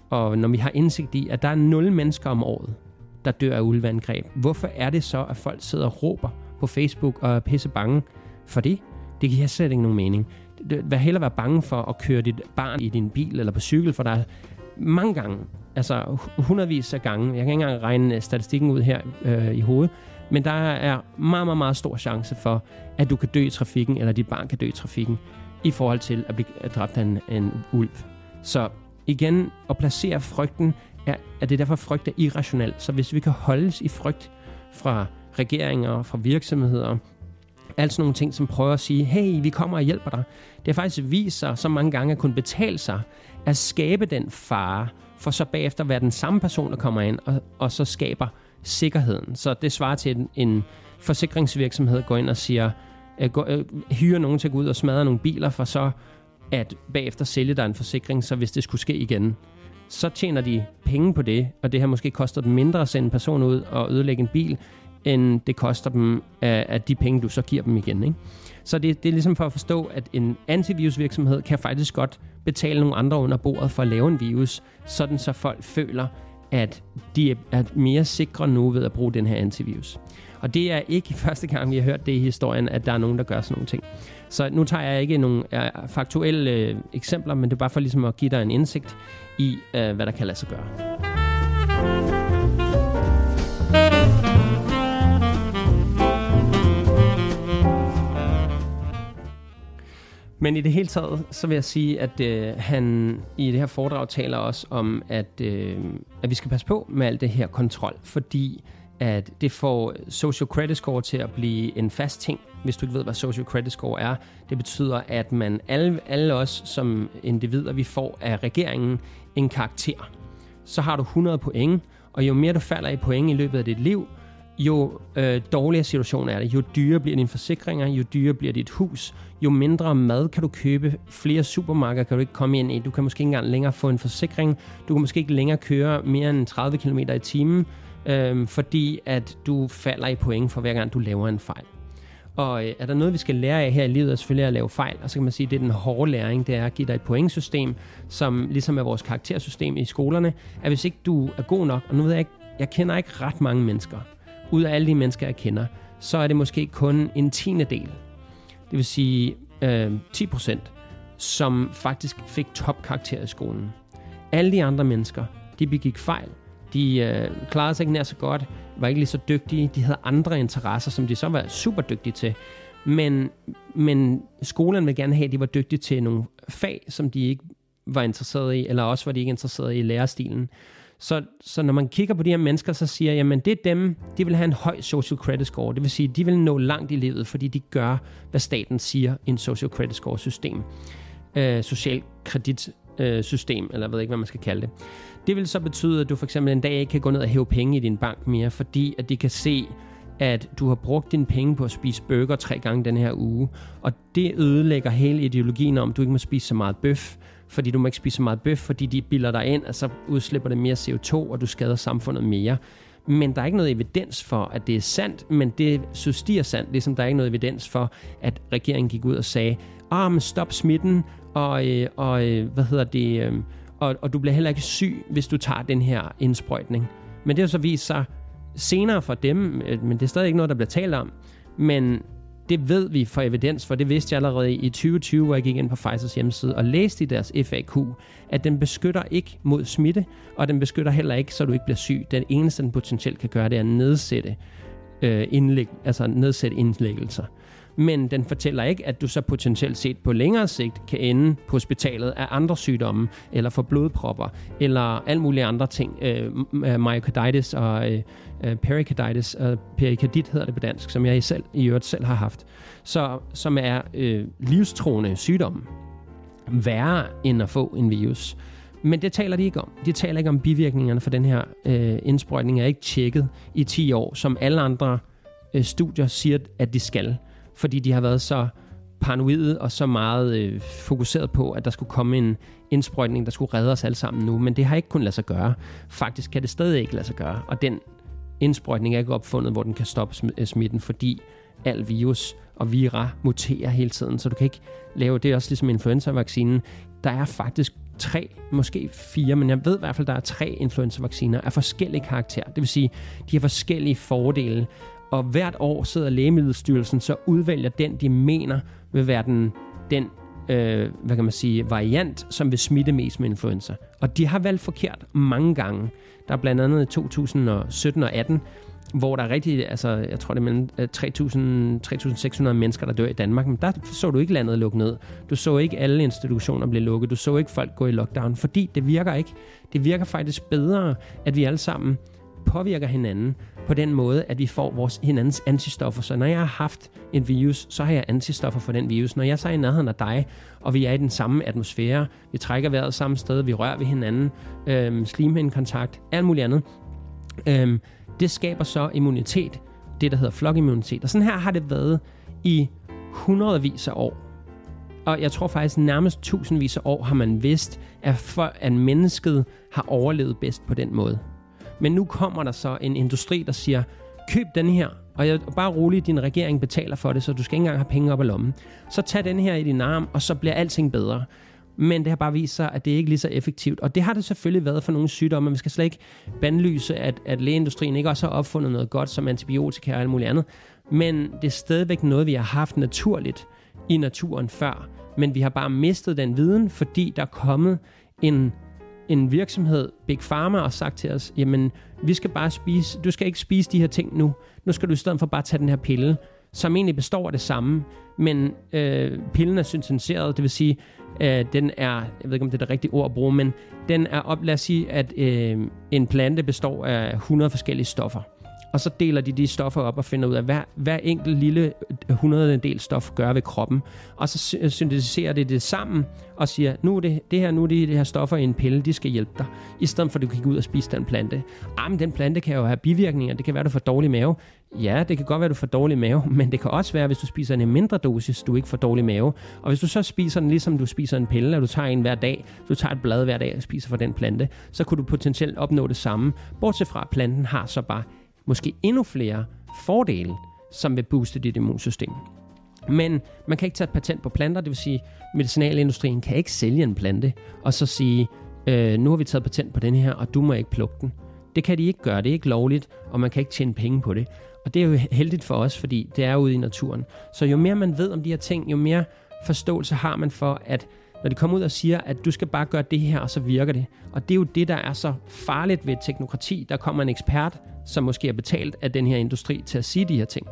og når vi har indsigt i, at der er nul mennesker om året, der dør af ulveangreb, hvorfor er det så, at folk sidder og råber på Facebook og er pisse bange for det? Det giver slet ikke nogen mening. Vær heller være bange for at køre dit barn i din bil eller på cykel, for der er mange gange, altså hundredvis af gange, jeg kan ikke engang regne øh, statistikken ud her øh, i hovedet, men der er meget, meget, meget stor chance for, at du kan dø i trafikken, eller dit barn kan dø i trafikken, i forhold til at blive dræbt af en, en ulv. Så igen, at placere frygten, er, er det derfor frygt er irrationelt. Så hvis vi kan holdes i frygt fra regeringer, fra virksomheder, alt sådan nogle ting, som prøver at sige, hey, vi kommer og hjælper dig. Det har faktisk vist sig så mange gange at kunne betale sig at skabe den fare, for så bagefter være den samme person, der kommer ind og, og så skaber sikkerheden. Så det svarer til, at en, forsikringsvirksomhed går ind og siger, øh, går, øh, hyrer nogen til at gå ud og smadre nogle biler, for så at bagefter sælge dig en forsikring, så hvis det skulle ske igen, så tjener de penge på det, og det her måske koster dem mindre at sende en person ud og ødelægge en bil, end det koster dem øh, af, af de penge, du så giver dem igen. Ikke? Så det, det er ligesom for at forstå, at en antivirusvirksomhed kan faktisk godt betale nogle andre under bordet for at lave en virus, sådan så folk føler, at de er mere sikre nu ved at bruge den her antivirus. Og det er ikke første gang, vi har hørt det i historien, at der er nogen, der gør sådan nogle ting. Så nu tager jeg ikke nogle faktuelle øh, eksempler, men det er bare for ligesom at give dig en indsigt i, øh, hvad der kan lade sig gøre. Men i det hele taget, så vil jeg sige, at øh, han i det her foredrag taler også om, at, øh, at vi skal passe på med alt det her kontrol, fordi at det får social credit score til at blive en fast ting. Hvis du ikke ved, hvad social credit score er, det betyder, at man alle, alle os som individer, vi får af regeringen en karakter. Så har du 100 point, og jo mere du falder i point i løbet af dit liv, jo øh, dårligere situation er det. Jo dyrere bliver dine forsikringer, jo dyrere bliver dit hus, jo mindre mad kan du købe, flere supermarkeder kan du ikke komme ind i. Du kan måske ikke engang længere få en forsikring. Du kan måske ikke længere køre mere end 30 km i timen, øh, fordi at du falder i point for hver gang du laver en fejl. Og øh, er der noget, vi skal lære af her i livet, er selvfølgelig at lave fejl. Og så kan man sige, at det er den hårde læring, det er at give dig et pointsystem, som ligesom er vores karaktersystem i skolerne, at hvis ikke du er god nok, og nu ved jeg ikke, jeg kender ikke ret mange mennesker, ud af alle de mennesker, jeg kender, så er det måske kun en tiende del, det vil sige øh, 10% som faktisk fik topkarakter i skolen. Alle de andre mennesker, de begik fejl. De øh, klarede sig ikke nær så godt, var ikke lige så dygtige. De havde andre interesser, som de så var super dygtige til. Men, men skolen vil gerne have, at de var dygtige til nogle fag, som de ikke var interesseret i, eller også var de ikke interesseret i lærerstilen. Så, så når man kigger på de her mennesker, så siger jeg, at det er dem, de vil have en høj social credit score. Det vil sige, de vil nå langt i livet, fordi de gør, hvad staten siger i en social credit score system. Øh, social kredit øh, system, eller jeg ved ikke, hvad man skal kalde det. Det vil så betyde, at du for eksempel en dag ikke kan gå ned og hæve penge i din bank mere, fordi at de kan se, at du har brugt dine penge på at spise burger tre gange den her uge, og det ødelægger hele ideologien om, at du ikke må spise så meget bøf, fordi du må ikke spise så meget bøf, fordi de bilder dig ind, og så udslipper det mere CO2, og du skader samfundet mere. Men der er ikke noget evidens for, at det er sandt, men det synes de er sandt, ligesom der er ikke noget evidens for, at regeringen gik ud og sagde, ah, men stop smitten, og, øh, og øh, hvad hedder det, øh, og, og du bliver heller ikke syg, hvis du tager den her indsprøjtning. Men det har så vist sig senere for dem, øh, men det er stadig ikke noget, der bliver talt om. Men det ved vi for evidens, for det vidste jeg allerede i 2020, hvor jeg gik ind på Pfizers hjemmeside og læste i deres FAQ, at den beskytter ikke mod smitte, og den beskytter heller ikke, så du ikke bliver syg. Den eneste, den potentielt kan gøre, det er at nedsætte, øh, indlæg, altså nedsætte indlæggelser men den fortæller ikke, at du så potentielt set på længere sigt kan ende på hospitalet af andre sygdomme, eller få blodpropper, eller alt mulige andre ting, øh, øh, myocarditis og øh, øh pericarditis, og perikardit hedder det på dansk, som jeg selv, i øvrigt selv har haft, så, som er øh, livstruende sygdomme, værre end at få en virus. Men det taler de ikke om. De taler ikke om bivirkningerne for den her øh, indsprøjtning. Er ikke tjekket i 10 år, som alle andre øh, studier siger, at de skal fordi de har været så paranoide og så meget øh, fokuseret på, at der skulle komme en indsprøjtning, der skulle redde os alle sammen nu. Men det har ikke kun lade sig gøre. Faktisk kan det stadig ikke lade sig gøre. Og den indsprøjtning er ikke opfundet, hvor den kan stoppe øh, smitten, fordi al virus og vira muterer hele tiden. Så du kan ikke lave, det er også ligesom influenza-vaccinen. Der er faktisk tre, måske fire, men jeg ved i hvert fald, der er tre influenza-vacciner af forskellige karakter. Det vil sige, de har forskellige fordele og hvert år sidder Lægemiddelstyrelsen så udvælger den, de mener vil være den, den øh, hvad kan man sige, variant, som vil smitte mest med influenza. Og de har valgt forkert mange gange. Der er blandt andet i 2017 og 18, hvor der er rigtig, altså jeg tror det er mellem øh, 3.600 mennesker, der dør i Danmark, men der så du ikke landet lukke ned. Du så ikke alle institutioner blive lukket. Du så ikke folk gå i lockdown, fordi det virker ikke. Det virker faktisk bedre, at vi alle sammen påvirker hinanden på den måde, at vi får vores hinandens antistoffer. Så når jeg har haft en virus, så har jeg antistoffer for den virus. Når jeg så er i nærheden af dig, og vi er i den samme atmosfære, vi trækker vejret samme sted, vi rører ved hinanden, øhm, slimhindekontakt, alt muligt andet, øhm, det skaber så immunitet, det der hedder flokimmunitet. Og sådan her har det været i hundredvis af år. Og jeg tror faktisk nærmest tusindvis af år har man vidst, at, for, at mennesket har overlevet bedst på den måde. Men nu kommer der så en industri, der siger, køb den her, og jeg, bare roligt, din regering betaler for det, så du skal ikke engang have penge op af lommen. Så tag den her i din arm, og så bliver alting bedre. Men det har bare vist sig, at det ikke er lige så effektivt. Og det har det selvfølgelig været for nogle sygdomme. Vi skal slet ikke bandlyse, at, at lægeindustrien ikke også har opfundet noget godt som antibiotika og alt muligt andet. Men det er stadigvæk noget, vi har haft naturligt i naturen før. Men vi har bare mistet den viden, fordi der er kommet en en virksomhed, Big Pharma, og sagt til os, jamen, vi skal bare spise, du skal ikke spise de her ting nu. Nu skal du i stedet for bare tage den her pille, som egentlig består af det samme, men øh, pillen er syntetiseret, det vil sige, øh, den er, jeg ved ikke om det er det rigtige ord at bruge, men den er op, lad os sige, at øh, en plante består af 100 forskellige stoffer og så deler de de stoffer op og finder ud af, hvad hver enkelt lille 100 stof gør ved kroppen. Og så syntetiserer det det sammen og siger, nu er det, det her, nu er det, det her stoffer i en pille, de skal hjælpe dig. I stedet for, at du kan gå ud og spise den plante. Ah, men den plante kan jo have bivirkninger. Det kan være, at du får dårlig mave. Ja, det kan godt være, at du får dårlig mave, men det kan også være, hvis du spiser en mindre dosis, du ikke får dårlig mave. Og hvis du så spiser den, ligesom du spiser en pille, og du tager en hver dag, du tager et blad hver dag og spiser fra den plante, så kunne du potentielt opnå det samme. Bortset fra, at planten har så bare måske endnu flere fordele, som vil booste dit immunsystem. Men man kan ikke tage et patent på planter, det vil sige, medicinalindustrien kan ikke sælge en plante, og så sige, øh, nu har vi taget patent på den her, og du må ikke plukke den. Det kan de ikke gøre, det er ikke lovligt, og man kan ikke tjene penge på det. Og det er jo heldigt for os, fordi det er ude i naturen. Så jo mere man ved om de her ting, jo mere forståelse har man for, at når de kommer ud og siger, at du skal bare gøre det her, og så virker det. Og det er jo det, der er så farligt ved teknokrati. Der kommer en ekspert, som måske er betalt af den her industri til at sige de her ting.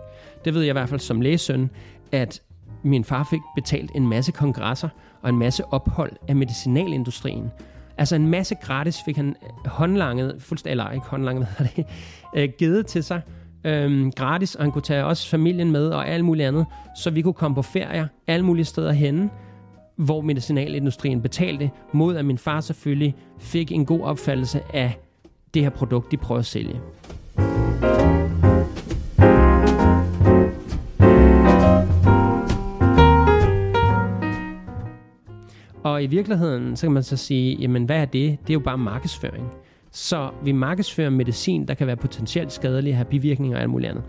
Det ved jeg i hvert fald som lægesøn, at min far fik betalt en masse kongresser og en masse ophold af medicinalindustrien. Altså en masse gratis fik han håndlanget, fuldstændig, eller ikke håndlanget, hvad det, øh, givet til sig, øhm, gratis, og han kunne tage også familien med og alt muligt andet, så vi kunne komme på ferier alle mulige steder henne hvor medicinalindustrien betalte, mod at min far selvfølgelig fik en god opfattelse af det her produkt, de prøver at sælge. Og i virkeligheden, så kan man så sige, jamen hvad er det? Det er jo bare markedsføring. Så vi markedsfører medicin, der kan være potentielt skadelig, have bivirkninger og alt muligt andet.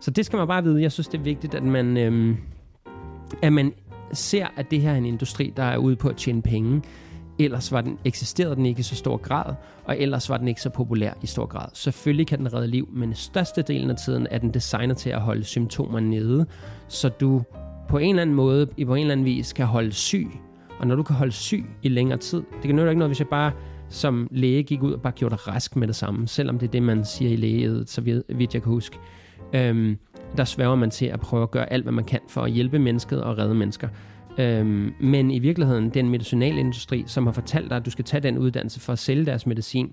Så det skal man bare vide. Jeg synes, det er vigtigt, at man, øhm, at man ser, at det her er en industri, der er ude på at tjene penge. Ellers var den, eksisterede den ikke i så stor grad, og ellers var den ikke så populær i stor grad. Selvfølgelig kan den redde liv, men størstedelen af tiden er den designet til at holde symptomer nede, så du på en eller anden måde, i på en eller anden vis, kan holde syg. Og når du kan holde syg i længere tid, det kan nytte ikke noget, hvis jeg bare som læge gik ud og bare gjorde dig rask med det samme, selvom det er det, man siger i lægeet, så vidt jeg kan huske. Øhm, der sværger man til at prøve at gøre alt, hvad man kan for at hjælpe mennesket og redde mennesker. Øhm, men i virkeligheden, den medicinalindustri, som har fortalt dig, at du skal tage den uddannelse for at sælge deres medicin,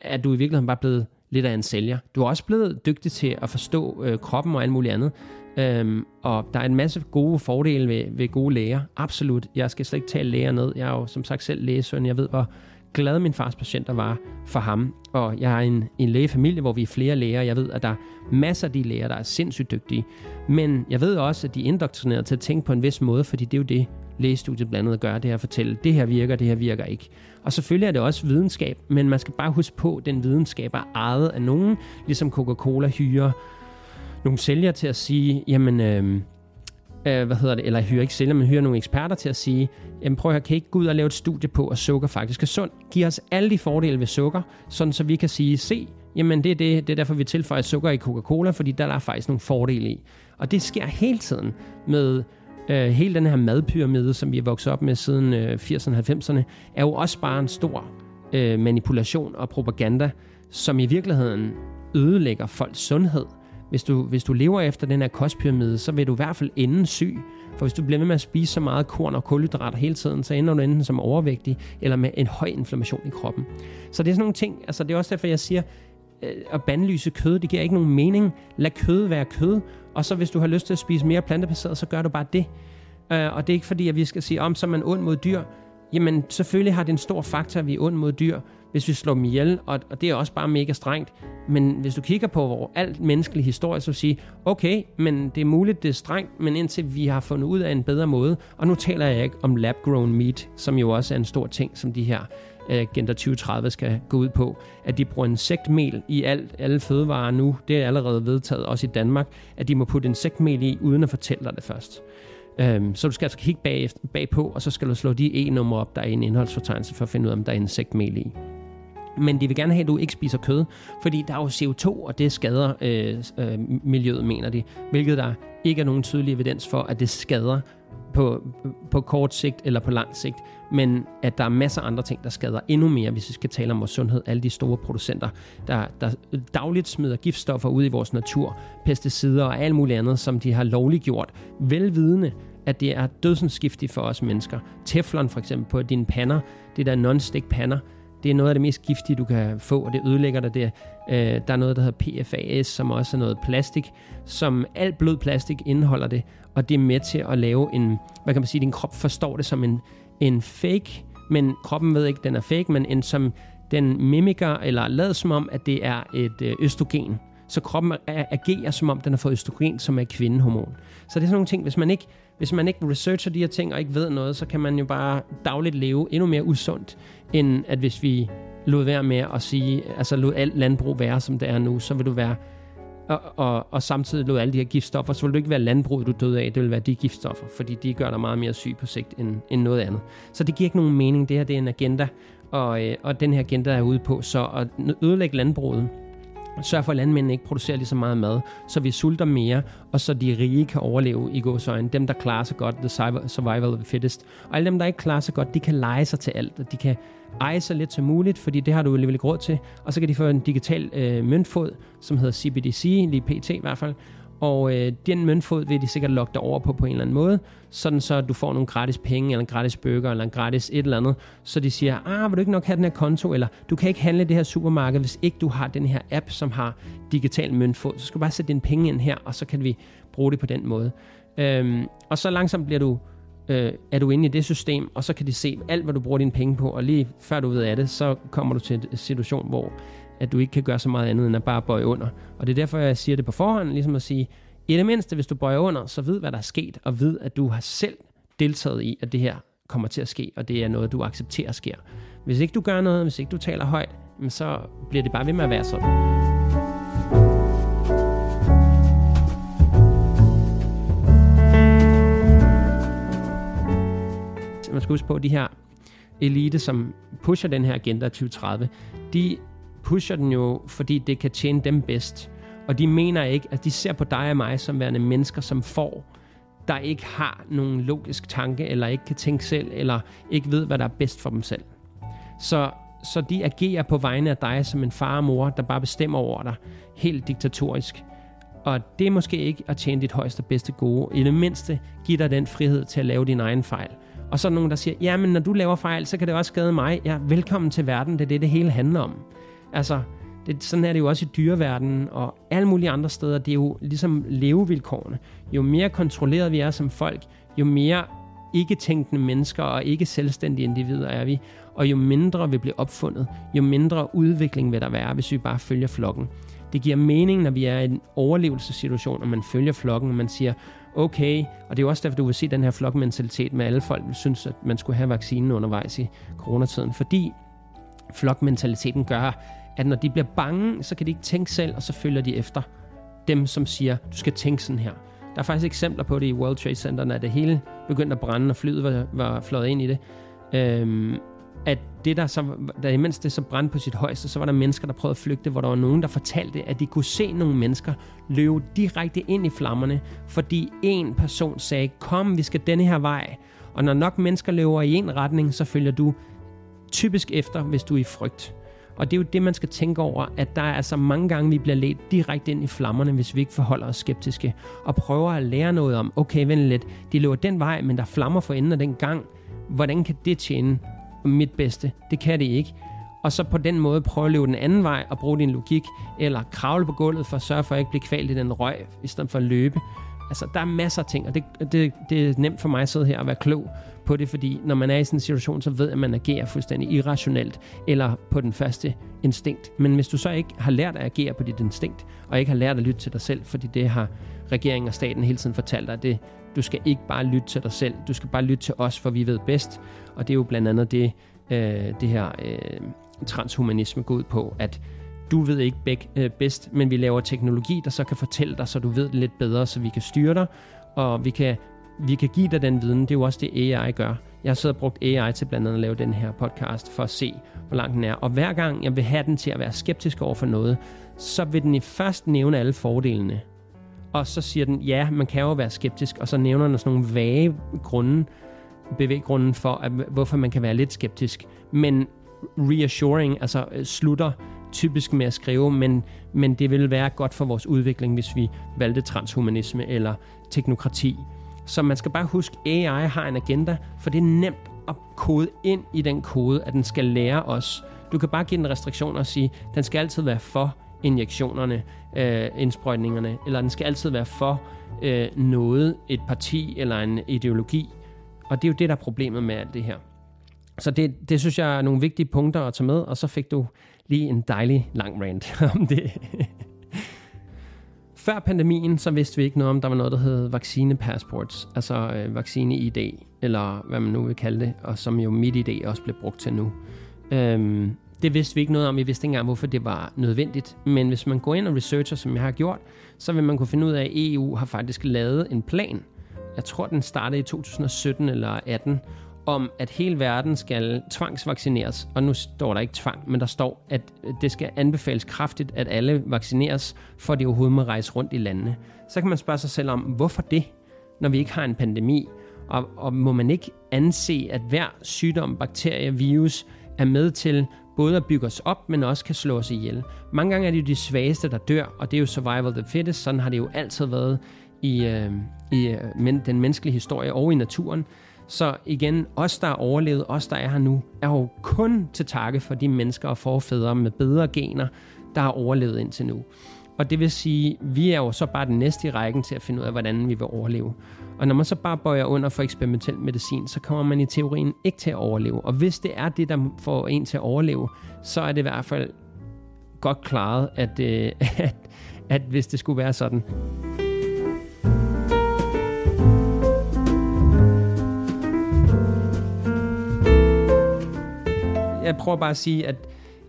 er du i virkeligheden bare blevet lidt af en sælger. Du er også blevet dygtig til at forstå øh, kroppen og alt muligt andet. Øhm, og der er en masse gode fordele ved, ved gode læger. Absolut. Jeg skal slet ikke tale læger ned. Jeg er jo som sagt selv lægesøn. Jeg ved, hvor glad min fars patienter var for ham. Og jeg har en, en lægefamilie, hvor vi er flere læger. Jeg ved, at der er masser af de læger, der er sindssygt dygtige. Men jeg ved også, at de er indoktrineret til at tænke på en vis måde, fordi det er jo det, lægestudiet blandt andet gør, det er at fortælle, det her virker, det her virker ikke. Og selvfølgelig er det også videnskab, men man skal bare huske på, at den videnskab er ejet af nogen, ligesom Coca-Cola hyrer nogle sælgere til at sige, jamen, øh, øh, hvad hedder det, eller hyrer ikke sælger, men hyrer nogle eksperter til at sige, jamen prøv at høre, kan I ikke gå ud og lave et studie på, at sukker faktisk er sundt? Giv os alle de fordele ved sukker, sådan så vi kan sige, se, jamen det er, det, det er derfor, vi tilføjer sukker i Coca-Cola, fordi der er faktisk nogle fordele i. Og det sker hele tiden med øh, hele den her madpyramide, som vi er vokset op med siden øh, 80'erne og 90'erne, er jo også bare en stor øh, manipulation og propaganda, som i virkeligheden ødelægger folks sundhed hvis du, hvis du lever efter den her kostpyramide, så vil du i hvert fald ende syg. For hvis du bliver ved med at spise så meget korn og kulhydrater hele tiden, så ender du enten som overvægtig eller med en høj inflammation i kroppen. Så det er sådan nogle ting, altså det er også derfor, jeg siger, øh, at bandlyse kød, det giver ikke nogen mening. Lad kød være kød, og så hvis du har lyst til at spise mere plantebaseret, så gør du bare det. Øh, og det er ikke fordi, at vi skal sige, om så er man ond mod dyr. Jamen selvfølgelig har det en stor faktor, at vi er ond mod dyr, hvis vi slår dem ihjel, og, og det er også bare mega strengt. Men hvis du kigger på hvor alt menneskelig historie, så siger sige, okay, men det er muligt, det er strengt, men indtil vi har fundet ud af en bedre måde, og nu taler jeg ikke om lab-grown meat, som jo også er en stor ting, som de her øh, Agenda 2030 skal gå ud på, at de bruger insektmel i alt, alle fødevarer nu. Det er allerede vedtaget, også i Danmark, at de må putte insektmel i, uden at fortælle dig det først. Um, så du skal altså kigge bag, bagpå, og så skal du slå de e-numre op, der er i en indholdsfortegnelse, for at finde ud af, om der er insektmel i men de vil gerne have, at du ikke spiser kød, fordi der er jo CO2, og det skader øh, øh, miljøet, mener de, hvilket der ikke er nogen tydelig evidens for, at det skader på, på kort sigt eller på lang sigt, men at der er masser af andre ting, der skader endnu mere, hvis vi skal tale om vores sundhed. Alle de store producenter, der, der dagligt smider giftstoffer ud i vores natur, pesticider og alt muligt andet, som de har lovliggjort, velvidende, at det er dødsensgiftigt for os mennesker. Teflon for eksempel på dine pander, det der non-stick pander, det er noget af det mest giftige, du kan få, og det ødelægger dig der. Øh, der er noget, der hedder PFAS, som også er noget plastik, som alt blød plastik indeholder det, og det er med til at lave en, hvad kan man sige, din krop forstår det som en, en fake, men kroppen ved ikke, den er fake, men en som den mimiker, eller lader som om, at det er et øh, østrogen. Så kroppen agerer som om, den har fået østrogen, som er kvindehormon. Så det er sådan nogle ting, hvis man ikke hvis man ikke researcher de her ting og ikke ved noget, så kan man jo bare dagligt leve endnu mere usundt, end at hvis vi lod være med at sige, altså lod alt landbrug være, som det er nu, så vil du være, og, og, og samtidig lod alle de her giftstoffer, så vil du ikke være landbruget, du døde af, det vil være de giftstoffer, fordi de gør dig meget mere syg på sigt end, end noget andet. Så det giver ikke nogen mening, det her det er en agenda, og, øh, og den her agenda er ude på, så at ødelægge landbruget, sørge for, at landmændene ikke producerer lige så meget mad, så vi sulter mere, og så de rige kan overleve i gåsøjne. Dem, der klarer sig godt, the survival of the fittest. Og alle dem, der ikke klarer sig godt, de kan lege sig til alt, og de kan eje så lidt som muligt, fordi det har du alligevel ikke råd til. Og så kan de få en digital øh, møntfod, som hedder CBDC, lige PT i hvert fald, og øh, den møntfod vil de sikkert lokke dig over på på en eller anden måde, sådan så du får nogle gratis penge, eller en gratis burger, eller en gratis et eller andet. Så de siger, ah, vil du ikke nok have den her konto, eller du kan ikke handle det her supermarked, hvis ikke du har den her app, som har digital møntfod. Så skal du bare sætte dine penge ind her, og så kan vi bruge det på den måde. Øhm, og så langsomt bliver du øh, er du inde i det system, og så kan de se alt, hvad du bruger dine penge på, og lige før du ved af det, så kommer du til en situation, hvor at du ikke kan gøre så meget andet end at bare bøje under. Og det er derfor, jeg siger det på forhånd, ligesom at sige, i det mindste, hvis du bøjer under, så ved, hvad der er sket, og ved, at du har selv deltaget i, at det her kommer til at ske, og det er noget, du accepterer sker. Hvis ikke du gør noget, hvis ikke du taler højt, så bliver det bare ved med at være sådan. man skal huske på, at de her elite, som pusher den her agenda 2030, de pusher den jo, fordi det kan tjene dem bedst. Og de mener ikke, at de ser på dig og mig som værende mennesker, som får, der ikke har nogen logisk tanke, eller ikke kan tænke selv, eller ikke ved, hvad der er bedst for dem selv. Så, så de agerer på vegne af dig som en far og mor, der bare bestemmer over dig, helt diktatorisk. Og det er måske ikke at tjene dit højeste bedste gode. I det mindste giver dig den frihed til at lave din egen fejl. Og så er der nogen, der siger, ja, men når du laver fejl, så kan det også skade mig. Ja, velkommen til verden, det er det, det hele handler om. Altså, det, sådan er det jo også i dyreverdenen og alle mulige andre steder. Det er jo ligesom levevilkårene. Jo mere kontrolleret vi er som folk, jo mere ikke-tænkende mennesker og ikke selvstændige individer er vi, og jo mindre vi bliver opfundet, jo mindre udvikling vil der være, hvis vi bare følger flokken. Det giver mening, når vi er i en overlevelsessituation, og man følger flokken, og man siger, okay, og det er jo også derfor, du vil se den her flokmentalitet med alle folk, der synes, at man skulle have vaccinen undervejs i coronatiden, fordi flokmentaliteten gør, at når de bliver bange, så kan de ikke tænke selv, og så følger de efter dem, som siger, du skal tænke sådan her. Der er faktisk eksempler på det i World Trade Center, at det hele begyndte at brænde, og flyet var, var fløjet ind i det. Øhm, at det der så, da imens det så brændte på sit højeste, så var der mennesker, der prøvede at flygte, hvor der var nogen, der fortalte, at de kunne se nogle mennesker løbe direkte ind i flammerne, fordi en person sagde, kom, vi skal denne her vej. Og når nok mennesker løber i en retning, så følger du typisk efter, hvis du er i frygt. Og det er jo det, man skal tænke over, at der er altså mange gange, vi bliver ledt direkte ind i flammerne, hvis vi ikke forholder os skeptiske, og prøver at lære noget om, okay, vent lidt, de løber den vej, men der flammer for enden af den gang. Hvordan kan det tjene mit bedste. Det kan det ikke. Og så på den måde prøve at løbe den anden vej og bruge din logik, eller kravle på gulvet for at sørge for at ikke blive kvalt i den røg, i stedet for at løbe. Altså, der er masser af ting, og det, det, det er nemt for mig at sidde her og være klog på det, fordi når man er i sådan en situation, så ved at man agerer fuldstændig irrationelt, eller på den første instinkt. Men hvis du så ikke har lært at agere på dit instinkt, og ikke har lært at lytte til dig selv, fordi det har regeringen og staten hele tiden fortalt dig, det, du skal ikke bare lytte til dig selv, du skal bare lytte til os, for vi ved bedst. Og det er jo blandt andet det, øh, det her øh, transhumanisme går ud på, at du ved ikke beg, øh, bedst, men vi laver teknologi, der så kan fortælle dig, så du ved det lidt bedre, så vi kan styre dig, og vi kan, vi kan give dig den viden. Det er jo også det, AI gør. Jeg har og brugt AI til blandt andet at lave den her podcast, for at se, hvor lang den er. Og hver gang jeg vil have den til at være skeptisk over for noget, så vil den i først nævne alle fordelene. Og så siger den, ja, man kan jo være skeptisk, og så nævner den sådan nogle vage grunde, bevæggrunden for, at, hvorfor man kan være lidt skeptisk. Men reassuring, altså øh, slutter typisk med at skrive, men, men det vil være godt for vores udvikling, hvis vi valgte transhumanisme eller teknokrati. Så man skal bare huske, at AI har en agenda, for det er nemt at kode ind i den kode, at den skal lære os. Du kan bare give den restriktioner og sige, at den skal altid være for injektionerne, øh, indsprøjtningerne, eller den skal altid være for øh, noget, et parti eller en ideologi. Og det er jo det, der er problemet med alt det her. Så det, det synes jeg er nogle vigtige punkter at tage med, og så fik du lige en dejlig lang rant om det. Før pandemien, så vidste vi ikke noget om, der var noget, der hed vaccinepassports, altså øh, vaccine-ID, eller hvad man nu vil kalde det, og som jo mit ID også blev brugt til nu. Øhm, det vidste vi ikke noget om. Vi vidste ikke engang, hvorfor det var nødvendigt. Men hvis man går ind og researcher, som jeg har gjort, så vil man kunne finde ud af, at EU har faktisk lavet en plan. Jeg tror, den startede i 2017 eller 18 om, at hele verden skal tvangsvaccineres. Og nu står der ikke tvang, men der står, at det skal anbefales kraftigt, at alle vaccineres, for at de overhovedet må rejse rundt i landene. Så kan man spørge sig selv om, hvorfor det, når vi ikke har en pandemi? Og, og må man ikke anse, at hver sygdom, bakterie, virus er med til både at bygge os op, men også kan slå os ihjel. Mange gange er det jo de svageste, der dør, og det er jo survival of the fittest. Sådan har det jo altid været i, øh, i øh, men, den menneskelige historie og i naturen. Så igen, os der er overlevet, os der er her nu, er jo kun til takke for de mennesker og forfædre med bedre gener, der har overlevet indtil nu. Og det vil sige, vi er jo så bare den næste i rækken til at finde ud af, hvordan vi vil overleve. Og når man så bare bøjer under for eksperimentel medicin, så kommer man i teorien ikke til at overleve. Og hvis det er det, der får en til at overleve, så er det i hvert fald godt klaret, at, øh, at, at hvis det skulle være sådan. Jeg prøver bare at sige, at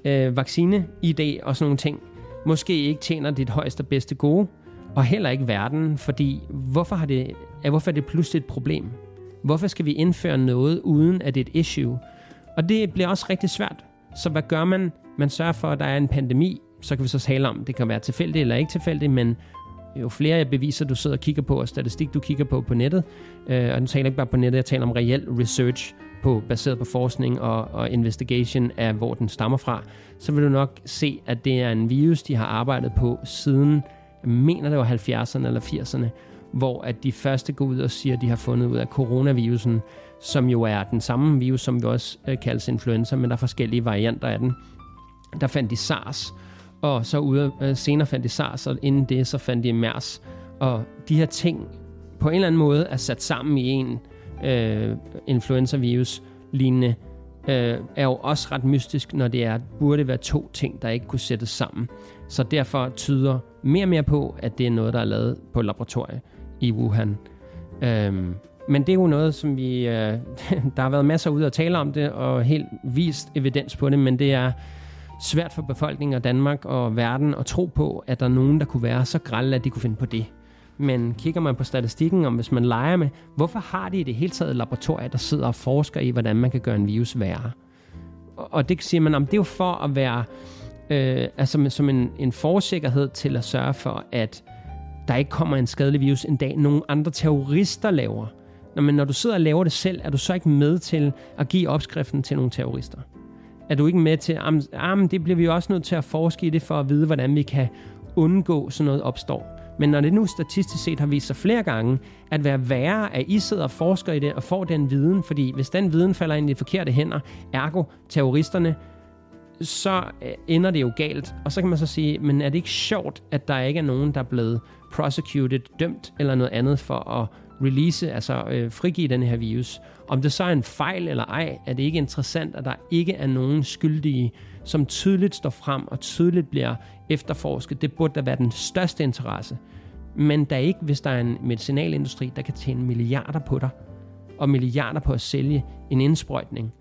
øh, vaccine-ID og sådan nogle ting, måske ikke tjener dit højeste og bedste gode, og heller ikke verden, fordi hvorfor, har det, hvorfor er det pludselig et problem? Hvorfor skal vi indføre noget, uden at det er et issue? Og det bliver også rigtig svært. Så hvad gør man? Man sørger for, at der er en pandemi, så kan vi så tale om, det kan være tilfældigt eller ikke tilfældigt, men jo flere beviser, du sidder og kigger på, og statistik, du kigger på på nettet, øh, og nu taler jeg ikke bare på nettet, jeg taler om reel research, på, baseret på forskning og, og investigation af, hvor den stammer fra, så vil du nok se, at det er en virus, de har arbejdet på siden, jeg mener det var 70'erne eller 80'erne, hvor at de første går ud og siger, at de har fundet ud af coronavirusen, som jo er den samme virus, som vi også øh, kaldes influenza, men der er forskellige varianter af den. Der fandt de SARS, og så ude, øh, senere fandt de SARS, og inden det så fandt de MERS. Og de her ting på en eller anden måde er sat sammen i en øh, influenza-virus lignende, øh, er jo også ret mystisk, når det er, burde være to ting, der ikke kunne sættes sammen. Så derfor tyder mere og mere på, at det er noget, der er lavet på laboratorie i Wuhan. Øhm, men det er jo noget, som vi... Øh, der har været masser ud at tale om det, og helt vist evidens på det, men det er svært for befolkningen og Danmark og verden at tro på, at der er nogen, der kunne være så grælde, at de kunne finde på det. Men kigger man på statistikken om, hvis man leger med, hvorfor har de i det hele taget laboratorier, der sidder og forsker i, hvordan man kan gøre en virus værre? Og det siger man, om det er jo for at være øh, altså som en, en forsikkerhed til at sørge for, at der ikke kommer en skadelig virus en dag, nogle andre terrorister laver. Nå, men når du sidder og laver det selv, er du så ikke med til at give opskriften til nogle terrorister? Er du ikke med til, at det bliver vi også nødt til at forske i det, for at vide, hvordan vi kan undgå, sådan noget opstår? Men når det nu statistisk set har vist sig flere gange, at være værre, at I sidder og forsker i det og får den viden, fordi hvis den viden falder ind i de forkerte hænder, ergo terroristerne, så øh, ender det jo galt. Og så kan man så sige, men er det ikke sjovt, at der ikke er nogen, der er blevet prosecuted, dømt eller noget andet for at release, altså øh, frigive den her virus. Om det så er en fejl eller ej, er det ikke interessant, at der ikke er nogen skyldige, som tydeligt står frem og tydeligt bliver efterforsket. Det burde da være den største interesse. Men der er ikke, hvis der er en medicinalindustri, der kan tjene milliarder på dig, og milliarder på at sælge en indsprøjtning,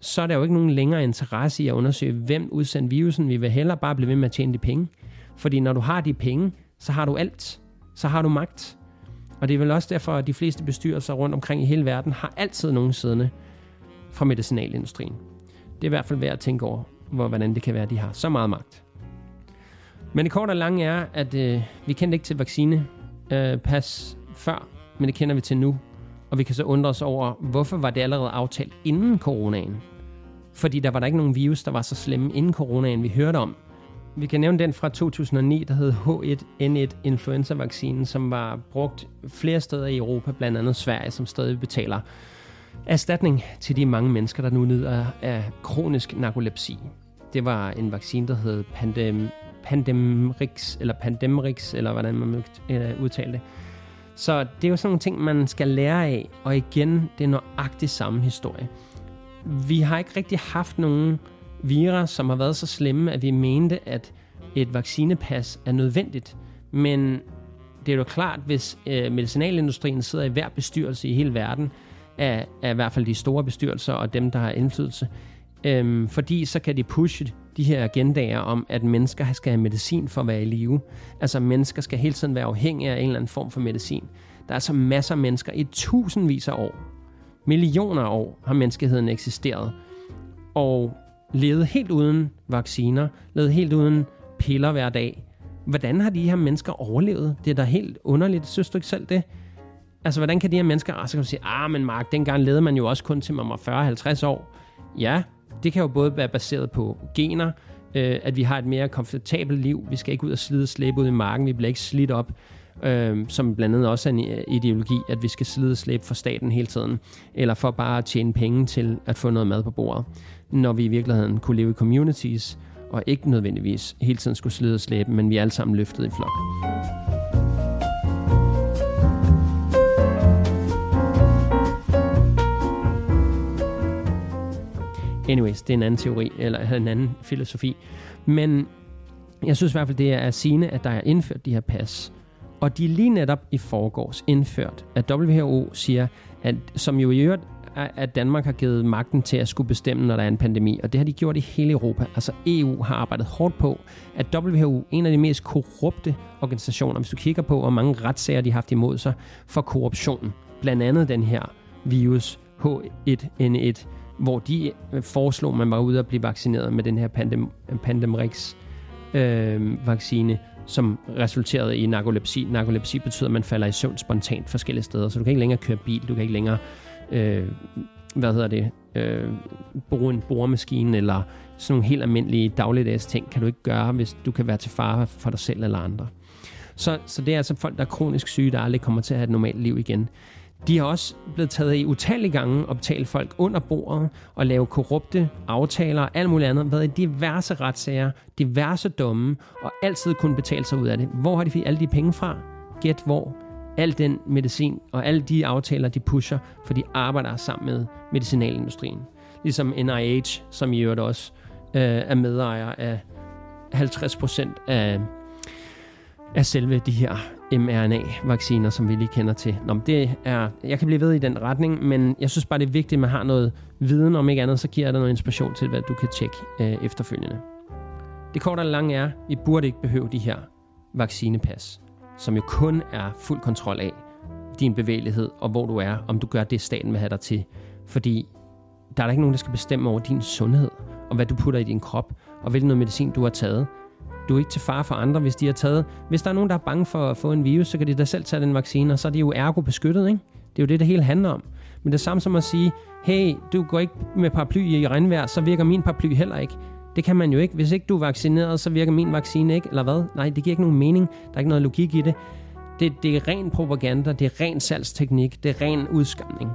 så er der jo ikke nogen længere interesse i at undersøge, hvem udsendte virusen. Vi vil hellere bare blive ved med at tjene de penge. Fordi når du har de penge, så har du alt. Så har du magt. Og det er vel også derfor, at de fleste bestyrelser rundt omkring i hele verden har altid nogen siddende fra medicinalindustrien. Det er i hvert fald værd at tænke over, hvor, hvordan det kan være, at de har så meget magt. Men det korte og lange er, at øh, vi kendte ikke til vaccine øh, pas før, men det kender vi til nu. Og vi kan så undre os over, hvorfor var det allerede aftalt inden coronaen? Fordi der var der ikke nogen virus, der var så slemme inden coronaen, vi hørte om. Vi kan nævne den fra 2009, der hed H1N1 influenza-vaccinen, som var brugt flere steder i Europa, blandt andet Sverige, som stadig betaler erstatning til de mange mennesker, der nu lider af kronisk narkolepsi. Det var en vaccine, der hed Pandem, Pandemrix, eller Pandemrix, eller hvordan man vil øh, det. Så det er jo sådan nogle ting, man skal lære af, og igen, det er nøjagtigt samme historie. Vi har ikke rigtig haft nogen vira, som har været så slemme, at vi mente, at et vaccinepas er nødvendigt. Men det er jo klart, hvis øh, medicinalindustrien sidder i hver bestyrelse i hele verden, af, af i hvert fald de store bestyrelser og dem, der har indflydelse, øhm, fordi så kan de pushe de her agendaer om, at mennesker skal have medicin for at være i live. Altså mennesker skal hele tiden være afhængige af en eller anden form for medicin. Der er så masser af mennesker i tusindvis af år, millioner af år har menneskeheden eksisteret, og levet helt uden vacciner, levet helt uden piller hver dag. Hvordan har de her mennesker overlevet? Det er da helt underligt. Synes du ikke selv det? Altså, hvordan kan de her mennesker... Ah, så kan man sige, ah, men Mark, dengang levede man jo også kun til man var 40-50 år. Ja, det kan jo både være baseret på gener, øh, at vi har et mere komfortabelt liv. Vi skal ikke ud og slide og slæbe ud i marken. Vi bliver ikke slidt op øh, som blandt andet også er en ideologi, at vi skal slide og slæbe for staten hele tiden, eller for bare at tjene penge til at få noget mad på bordet, når vi i virkeligheden kunne leve i communities og ikke nødvendigvis hele tiden skulle slide og slæbe, men vi er alle sammen løftet i flok. Anyways, det er en anden teori, eller en anden filosofi. Men jeg synes i hvert fald, det er sigende, at der er indført de her pas. Og de er lige netop i forgårs indført, at WHO siger, at, som jo i øvrigt at Danmark har givet magten til at skulle bestemme, når der er en pandemi, og det har de gjort i hele Europa. Altså EU har arbejdet hårdt på, at WHO, en af de mest korrupte organisationer, hvis du kigger på, hvor mange retssager de har haft imod sig for korruption, blandt andet den her virus H1N1, hvor de øh, foreslog, at man var ude at blive vaccineret med den her pandem, Pandemrix øh, vaccine, som resulterede i narkolepsi. Narkolepsi betyder, at man falder i søvn spontant forskellige steder, så du kan ikke længere køre bil, du kan ikke længere øh, hvad hedder det, øh, bruge en boremaskine eller sådan nogle helt almindelige dagligdags ting, kan du ikke gøre, hvis du kan være til fare for dig selv eller andre. Så, så det er altså folk, der er kronisk syge, der aldrig kommer til at have et normalt liv igen. De har også blevet taget i utallige gange og betalt folk under bordet og lave korrupte aftaler og alt muligt andet. Været i diverse retssager, diverse domme og altid kun betalt sig ud af det. Hvor har de fået alle de penge fra? Gæt hvor. Al den medicin og alle de aftaler, de pusher, for de arbejder sammen med medicinalindustrien. Ligesom NIH, som i øvrigt også øh, er medejer af 50 procent af, af selve de her mRNA-vacciner, som vi lige kender til. Nå, det er, jeg kan blive ved i den retning, men jeg synes bare, det er vigtigt, at man har noget viden om ikke andet, så giver det noget inspiration til, hvad du kan tjekke øh, efterfølgende. Det korte og lange er, vi burde ikke behøve de her vaccinepas, som jo kun er fuld kontrol af din bevægelighed og hvor du er, om du gør det, staten vil have dig til. Fordi der er der ikke nogen, der skal bestemme over din sundhed, og hvad du putter i din krop, og hvilken noget medicin du har taget. Du er ikke til far for andre, hvis de har taget... Hvis der er nogen, der er bange for at få en virus, så kan de da selv tage den vaccine, og så er de jo ergo beskyttet, ikke? Det er jo det, det hele handler om. Men det er samme som at sige, hey, du går ikke med paraply i regnvejr, så virker min paraply heller ikke. Det kan man jo ikke. Hvis ikke du er vaccineret, så virker min vaccine ikke, eller hvad? Nej, det giver ikke nogen mening. Der er ikke noget logik i det. Det, det er ren propaganda, det er ren salgsteknik, det er ren udskamning.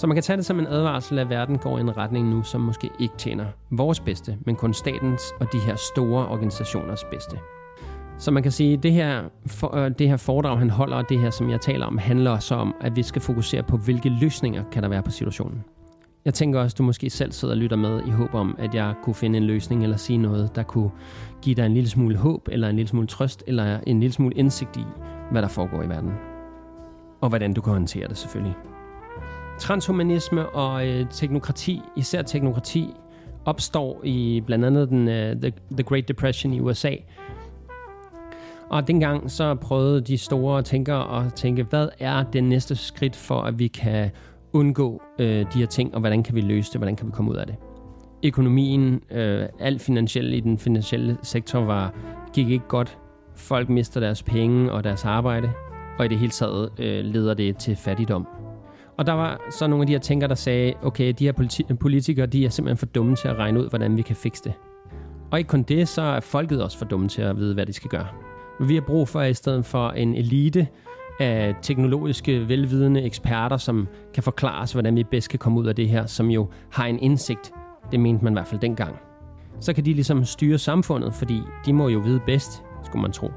Så man kan tage det som en advarsel, at verden går i en retning nu, som måske ikke tjener vores bedste, men kun statens og de her store organisationers bedste. Så man kan sige, at det her, for, øh, det her foredrag, han holder, og det her, som jeg taler om, handler så om, at vi skal fokusere på, hvilke løsninger kan der være på situationen. Jeg tænker også, at du måske selv sidder og lytter med i håb om, at jeg kunne finde en løsning eller sige noget, der kunne give dig en lille smule håb, eller en lille smule trøst, eller en lille smule indsigt i, hvad der foregår i verden. Og hvordan du kan håndtere det selvfølgelig. Transhumanisme og øh, teknokrati, især teknokrati, opstår i blandt andet den, øh, the, the Great Depression i USA. Og dengang så prøvede de store tænkere at tænke, hvad er det næste skridt for, at vi kan undgå øh, de her ting, og hvordan kan vi løse det, hvordan kan vi komme ud af det. Økonomien, øh, alt finansielt i den finansielle sektor var, gik ikke godt. Folk mister deres penge og deres arbejde, og i det hele taget øh, leder det til fattigdom. Og der var så nogle af de her tænkere, der sagde, okay, de her politi- politikere, de er simpelthen for dumme til at regne ud, hvordan vi kan fikse det. Og ikke kun det, så er folket også for dumme til at vide, hvad de skal gøre. Vi har brug for, i stedet for en elite af teknologiske, velvidende eksperter, som kan forklare os, hvordan vi bedst kan komme ud af det her, som jo har en indsigt. Det mente man i hvert fald dengang. Så kan de ligesom styre samfundet, fordi de må jo vide bedst, skulle man tro.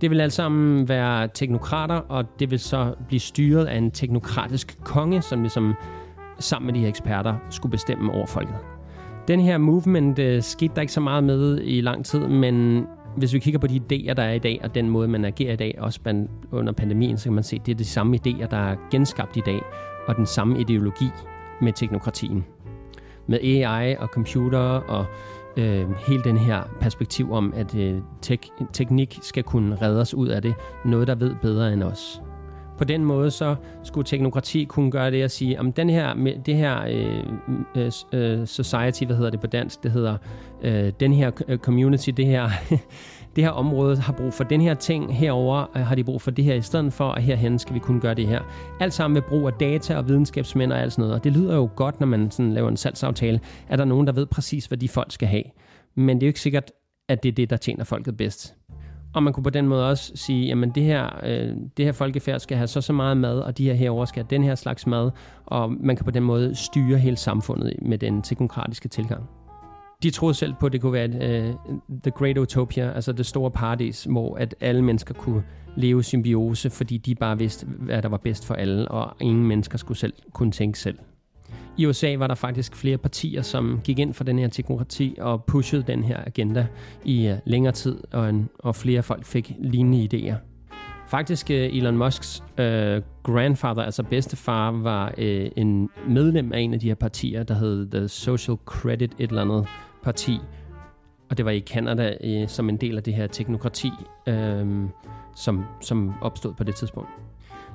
Det vil alt sammen være teknokrater, og det vil så blive styret af en teknokratisk konge, som ligesom sammen med de her eksperter skulle bestemme over folket. Den her movement øh, skete der ikke så meget med i lang tid, men hvis vi kigger på de idéer, der er i dag, og den måde, man agerer i dag, også under pandemien, så kan man se, at det er de samme idéer, der er genskabt i dag, og den samme ideologi med teknokratien. Med AI og computer og øh, hele den her perspektiv om, at øh, tek- teknik skal kunne redde os ud af det. Noget, der ved bedre end os. På den måde så skulle teknokrati kunne gøre det at sige, om den her, det her øh, øh, øh, society, hvad hedder det på dansk, det hedder øh, den her øh, community, det her, det her område har brug for den her ting, herover øh, har de brug for det her i stedet for, og herhen skal vi kunne gøre det her. Alt sammen med brug af data og videnskabsmænd og alt sådan noget. Og det lyder jo godt, når man sådan laver en salgsaftale, at der er nogen, der ved præcis, hvad de folk skal have. Men det er jo ikke sikkert, at det er det, der tjener folket bedst. Og man kunne på den måde også sige, jamen det her, øh, det her folkefærd skal have så så meget mad, og de her herover skal have den her slags mad, og man kan på den måde styre hele samfundet med den teknokratiske tilgang de troede selv på, at det kunne være et, uh, the great utopia, altså det store paradis, hvor at alle mennesker kunne leve symbiose, fordi de bare vidste, hvad der var bedst for alle, og ingen mennesker skulle selv kunne tænke selv. I USA var der faktisk flere partier, som gik ind for den her teknokrati og pushede den her agenda i uh, længere tid, og, en, og flere folk fik lignende idéer. Faktisk øh, Elon Musks øh, grandfather, altså bedstefar, var øh, en medlem af en af de her partier, der hed The Social Credit et eller andet parti. Og det var i Canada som en del af det her teknokrati, øh, som, som opstod på det tidspunkt.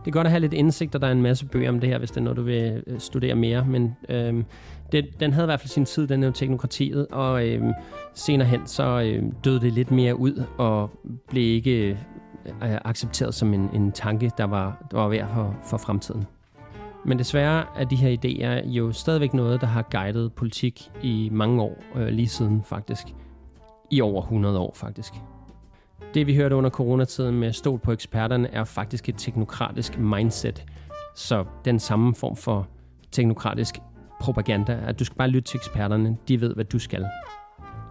Det er godt at have lidt indsigt, og der er en masse bøger om det her, hvis det er noget, du vil øh, studere mere. Men øh, det, den havde i hvert fald sin tid, den her teknokratiet, og øh, senere hen så øh, døde det lidt mere ud, og blev ikke øh, accepteret som en, en tanke, der var, der var værd for, for fremtiden. Men desværre er de her idéer jo stadigvæk noget, der har guidet politik i mange år, øh, lige siden faktisk. I over 100 år faktisk. Det vi hørte under coronatiden med stol på eksperterne er faktisk et teknokratisk mindset. Så den samme form for teknokratisk propaganda, at du skal bare lytte til eksperterne, de ved, hvad du skal.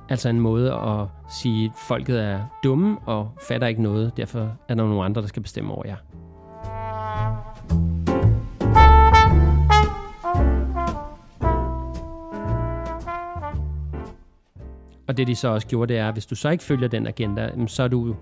Altså en måde at sige, at folket er dumme og fatter ikke noget, derfor er der nogle andre, der skal bestemme over jer. Og det de så også gjorde, det er, at hvis du så ikke følger den agenda, så, er du,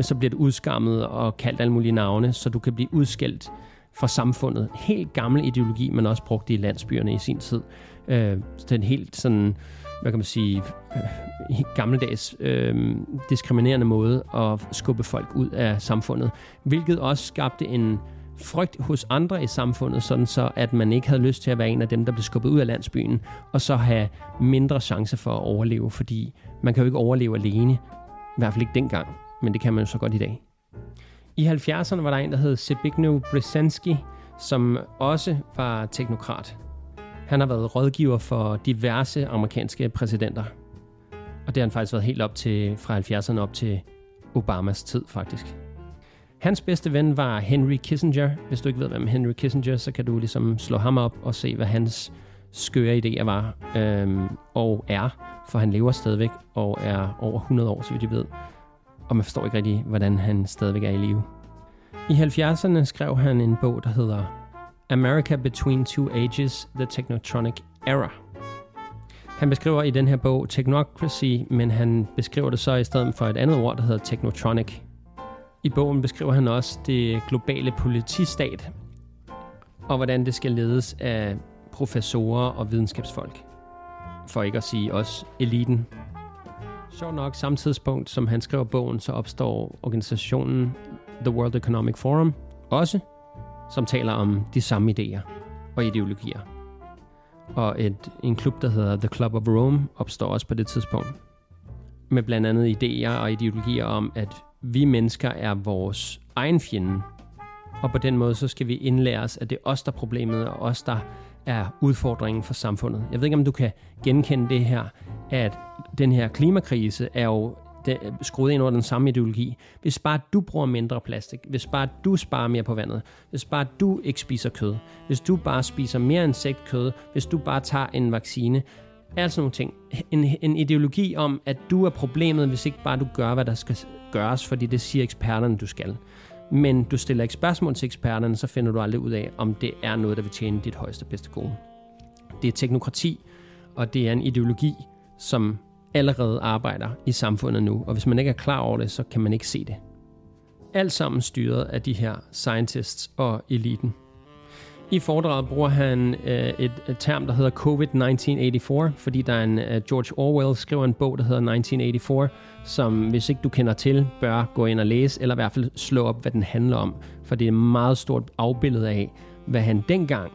så bliver du udskammet og kaldt alle mulige navne, så du kan blive udskældt fra samfundet. Helt gammel ideologi, man også brugte i landsbyerne i sin tid. Øh, så helt sådan, hvad kan man sige, øh, gammeldags øh, diskriminerende måde at skubbe folk ud af samfundet. Hvilket også skabte en frygt hos andre i samfundet, sådan så at man ikke havde lyst til at være en af dem, der blev skubbet ud af landsbyen, og så have mindre chance for at overleve, fordi man kan jo ikke overleve alene, i hvert fald ikke dengang, men det kan man jo så godt i dag. I 70'erne var der en, der hed Zbigniew Brzezinski, som også var teknokrat. Han har været rådgiver for diverse amerikanske præsidenter. Og det har han faktisk været helt op til, fra 70'erne op til Obamas tid faktisk. Hans bedste ven var Henry Kissinger. Hvis du ikke ved, hvem Henry Kissinger, så kan du ligesom slå ham op og se, hvad hans skøre idéer var øhm, og er, for han lever stadigvæk og er over 100 år, så vidt jeg ved. Og man forstår ikke rigtig, hvordan han stadigvæk er i live. I 70'erne skrev han en bog, der hedder America Between Two Ages, The Technotronic Era. Han beskriver i den her bog technocracy, men han beskriver det så i stedet for et andet ord, der hedder technotronic. I bogen beskriver han også det globale politistat, og hvordan det skal ledes af professorer og videnskabsfolk. For ikke at sige også eliten. Sjovt nok, samme tidspunkt som han skriver bogen, så opstår organisationen The World Economic Forum også, som taler om de samme idéer og ideologier. Og et, en klub, der hedder The Club of Rome, opstår også på det tidspunkt. Med blandt andet idéer og ideologier om, at vi mennesker er vores egen fjende. Og på den måde, så skal vi indlære os, at det er os, der er problemet, og os, der er udfordringen for samfundet. Jeg ved ikke, om du kan genkende det her, at den her klimakrise er jo skruet ind over den samme ideologi. Hvis bare du bruger mindre plastik, hvis bare du sparer mere på vandet, hvis bare du ikke spiser kød, hvis du bare spiser mere insektkød, hvis du bare tager en vaccine, er sådan nogle ting. En, en ideologi om, at du er problemet, hvis ikke bare du gør, hvad der skal gøres, fordi det siger eksperterne, du skal. Men du stiller ikke spørgsmål til eksperterne, så finder du aldrig ud af, om det er noget, der vil tjene dit højeste bedste gode. Det er teknokrati, og det er en ideologi, som allerede arbejder i samfundet nu, og hvis man ikke er klar over det, så kan man ikke se det. Alt sammen styret af de her scientists og eliten. I foredraget bruger han øh, et, et term, der hedder COVID-1984, fordi der er en, øh, George Orwell skriver en bog, der hedder 1984, som hvis ikke du kender til, bør gå ind og læse, eller i hvert fald slå op, hvad den handler om. For det er et meget stort afbillede af, hvad han dengang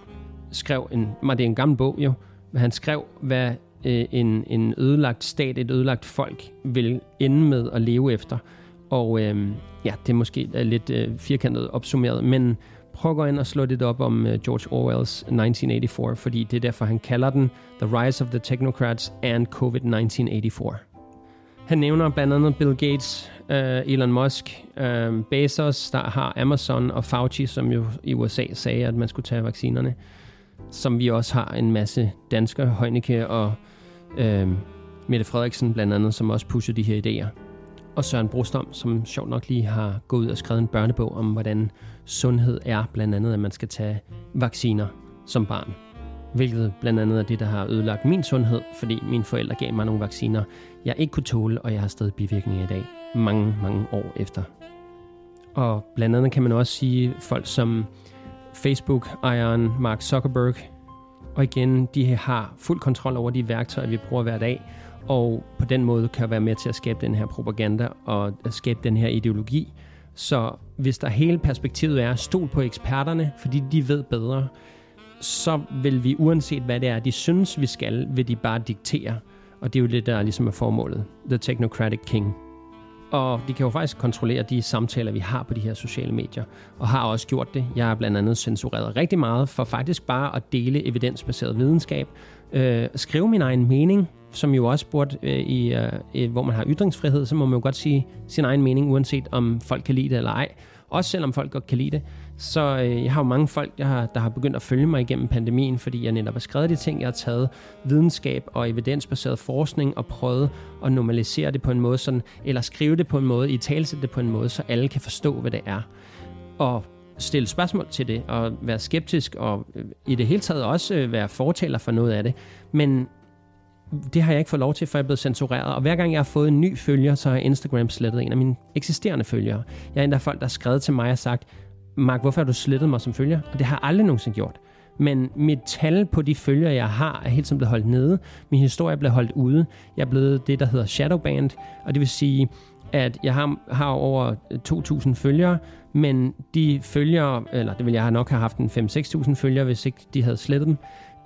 skrev, en, det er en gammel bog jo, hvad han skrev, hvad øh, en, en ødelagt stat, et ødelagt folk vil ende med at leve efter. Og øh, ja, det er måske øh, lidt øh, firkantet opsummeret, men prøv at gå ind og slå lidt op om uh, George Orwells 1984, fordi det er derfor, han kalder den The Rise of the Technocrats and COVID-1984. Han nævner blandt andet Bill Gates, uh, Elon Musk, uh, Bezos, der har Amazon, og Fauci, som jo i USA sagde, at man skulle tage vaccinerne. Som vi også har en masse danskere, Heunicke og uh, Mette Frederiksen blandt andet, som også pusher de her idéer. Og Søren Brostom, som sjovt nok lige har gået ud og skrevet en børnebog om, hvordan sundhed er, blandt andet, at man skal tage vacciner som barn. Hvilket blandt andet er det, der har ødelagt min sundhed, fordi mine forældre gav mig nogle vacciner, jeg ikke kunne tåle, og jeg har stadig bivirkninger i dag, mange, mange år efter. Og blandt andet kan man også sige folk som Facebook-ejeren Mark Zuckerberg, og igen, de har fuld kontrol over de værktøjer, vi bruger hver dag, og på den måde kan være med til at skabe den her propaganda og at skabe den her ideologi. Så hvis der hele perspektivet er stol på eksperterne, fordi de ved bedre, så vil vi uanset hvad det er, de synes vi skal, vil de bare diktere. Og det er jo det, der ligesom er formålet. The Technocratic King. Og de kan jo faktisk kontrollere de samtaler, vi har på de her sociale medier, og har også gjort det. Jeg har blandt andet censureret rigtig meget for faktisk bare at dele evidensbaseret videnskab, øh, skrive min egen mening, som jo også burde, øh, i, øh, hvor man har ytringsfrihed, så må man jo godt sige sin egen mening, uanset om folk kan lide det eller ej. Også selvom folk godt kan lide det. Så øh, jeg har jo mange folk, jeg har, der har begyndt at følge mig igennem pandemien, fordi jeg netop har skrevet de ting, jeg har taget videnskab og evidensbaseret forskning og prøvet at normalisere det på en måde, sådan, eller skrive det på en måde, i talsætte det på en måde, så alle kan forstå, hvad det er. Og stille spørgsmål til det, og være skeptisk, og øh, i det hele taget også øh, være fortaler for noget af det. Men det har jeg ikke fået lov til, for jeg er blevet censureret. Og hver gang jeg har fået en ny følger, så har Instagram slettet en af mine eksisterende følgere. Jeg er en af folk, der har skrevet til mig og sagt, Mark, hvorfor har du slettet mig som følger? Og det har jeg aldrig nogensinde gjort. Men mit tal på de følgere, jeg har, er helt som blevet holdt nede. Min historie er blevet holdt ude. Jeg er blevet det, der hedder shadowband, og det vil sige, at jeg har, har over øh, 2.000 følgere, men de følgere, eller det vil jeg nok have haft en 5-6.000 følgere, hvis ikke de havde slettet dem.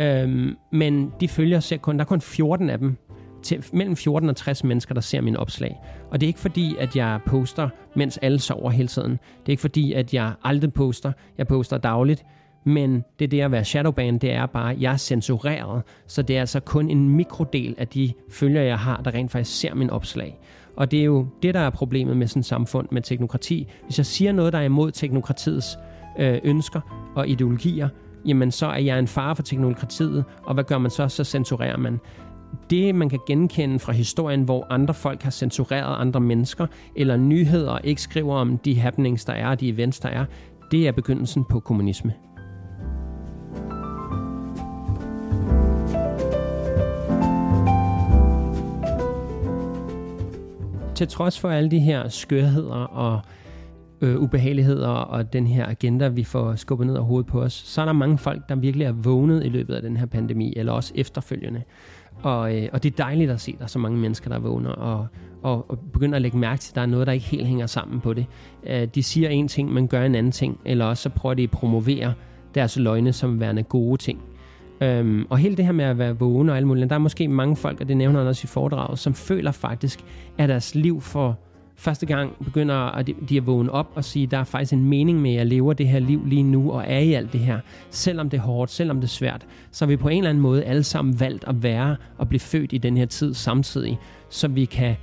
Øhm, men de følger ser kun, der er kun 14 af dem, til, mellem 14 og 60 mennesker, der ser mine opslag. Og det er ikke fordi, at jeg poster, mens alle sover hele tiden. Det er ikke fordi, at jeg aldrig poster. Jeg poster dagligt. Men det det at være shadowban, det er bare, at jeg er censureret. Så det er altså kun en mikrodel af de følger, jeg har, der rent faktisk ser min opslag. Og det er jo det, der er problemet med sådan et samfund med teknokrati. Hvis jeg siger noget, der er imod teknokratiets øh, ønsker og ideologier, jamen så er jeg en fare for teknokratiet, og hvad gør man så? Så censurerer man. Det, man kan genkende fra historien, hvor andre folk har censureret andre mennesker, eller nyheder ikke skriver om de happenings, der er, de events, der er, det er begyndelsen på kommunisme. Til trods for alle de her skørheder og øh, ubehageligheder og den her agenda, vi får skubbet ned over hovedet på os, så er der mange folk, der virkelig er vågnet i løbet af den her pandemi, eller også efterfølgende. Og, øh, og det er dejligt at se, at der er så mange mennesker, der vågner og, og, og begynder at lægge mærke til, at der er noget, der ikke helt hænger sammen på det. Øh, de siger en ting, men gør en anden ting, eller også så prøver de at promovere deres løgne som værende gode ting. Øhm, og hele det her med at være vågen og alt muligt, der er måske mange folk, og det nævner han også i foredraget, som føler faktisk, at deres liv for første gang begynder at de at vågne op og sige, der er faktisk en mening med, at jeg lever det her liv lige nu og er i alt det her. Selvom det er hårdt, selvom det er svært, så har vi på en eller anden måde alle sammen valgt at være og blive født i den her tid samtidig, så vi kan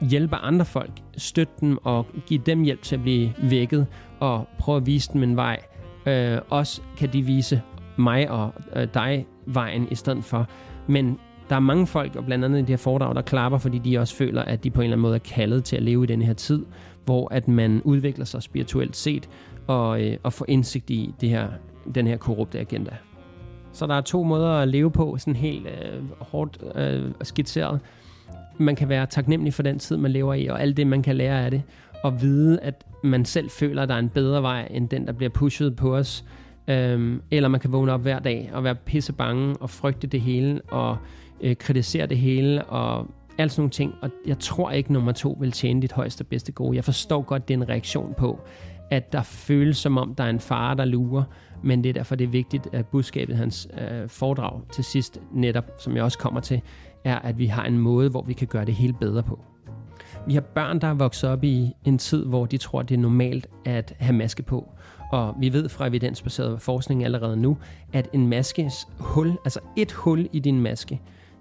hjælpe andre folk, støtte dem og give dem hjælp til at blive vækket og prøve at vise dem en vej. Øh, også kan de vise mig og øh, dig vejen i stedet for. Men der er mange folk, og blandt andet i de her foredrag, der klapper, fordi de også føler, at de på en eller anden måde er kaldet til at leve i den her tid, hvor at man udvikler sig spirituelt set og, øh, og får indsigt i det her, den her korrupte agenda. Så der er to måder at leve på, sådan helt øh, hårdt øh, skitseret. Man kan være taknemmelig for den tid, man lever i, og alt det, man kan lære af det, og vide, at man selv føler, at der er en bedre vej, end den, der bliver pushet på os. Øhm, eller man kan vågne op hver dag og være pisse bange og frygte det hele, og øh, kritisere det hele og alt sådan nogle ting. Og jeg tror ikke, nummer to vil tjene dit højeste bedste gode. Jeg forstår godt, det er en reaktion på, at der føles som om, der er en far, der lurer. Men det er derfor, det er vigtigt, at budskabet hans øh, foredrag til sidst, netop som jeg også kommer til, er, at vi har en måde, hvor vi kan gøre det hele bedre på. Vi har børn, der er vokset op i en tid, hvor de tror, det er normalt at have maske på. Og vi ved fra evidensbaseret forskning allerede nu, at en maskes hul, altså et hul i din maske,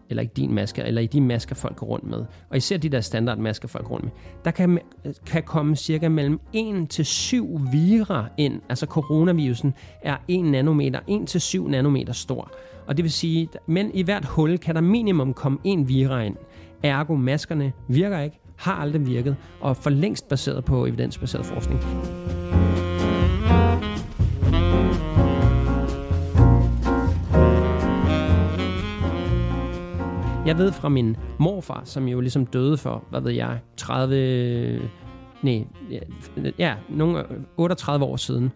eller i din maske, eller i de masker, folk går rundt med, og især de der standardmasker, folk går rundt med, der kan, kan komme cirka mellem 1 til 7 vira ind. Altså coronavirusen er 1 nanometer, 1 til 7 nanometer stor. Og det vil sige, men i hvert hul kan der minimum komme en vira ind. Ergo, maskerne virker ikke, har aldrig virket, og for længst baseret på evidensbaseret forskning. Jeg ved fra min morfar, som jo ligesom døde for, hvad ved jeg, 30, nej, ja, nogle 38 år siden.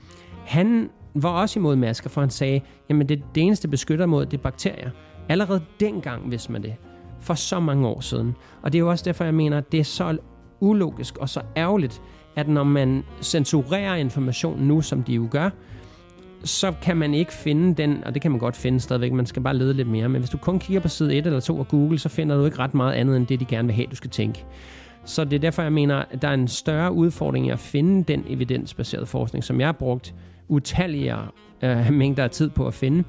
Han var også imod masker, for han sagde, jamen det, det eneste beskytter mod, det er bakterier. Allerede dengang vidste man det, for så mange år siden. Og det er jo også derfor, jeg mener, at det er så ulogisk og så ærgerligt, at når man censurerer information nu, som de jo gør, så kan man ikke finde den, og det kan man godt finde stadigvæk, man skal bare lede lidt mere, men hvis du kun kigger på side 1 eller 2 af Google, så finder du ikke ret meget andet end det, de gerne vil have, du skal tænke. Så det er derfor, jeg mener, at der er en større udfordring i at finde den evidensbaserede forskning, som jeg har brugt utallige øh, mængder af tid på at finde.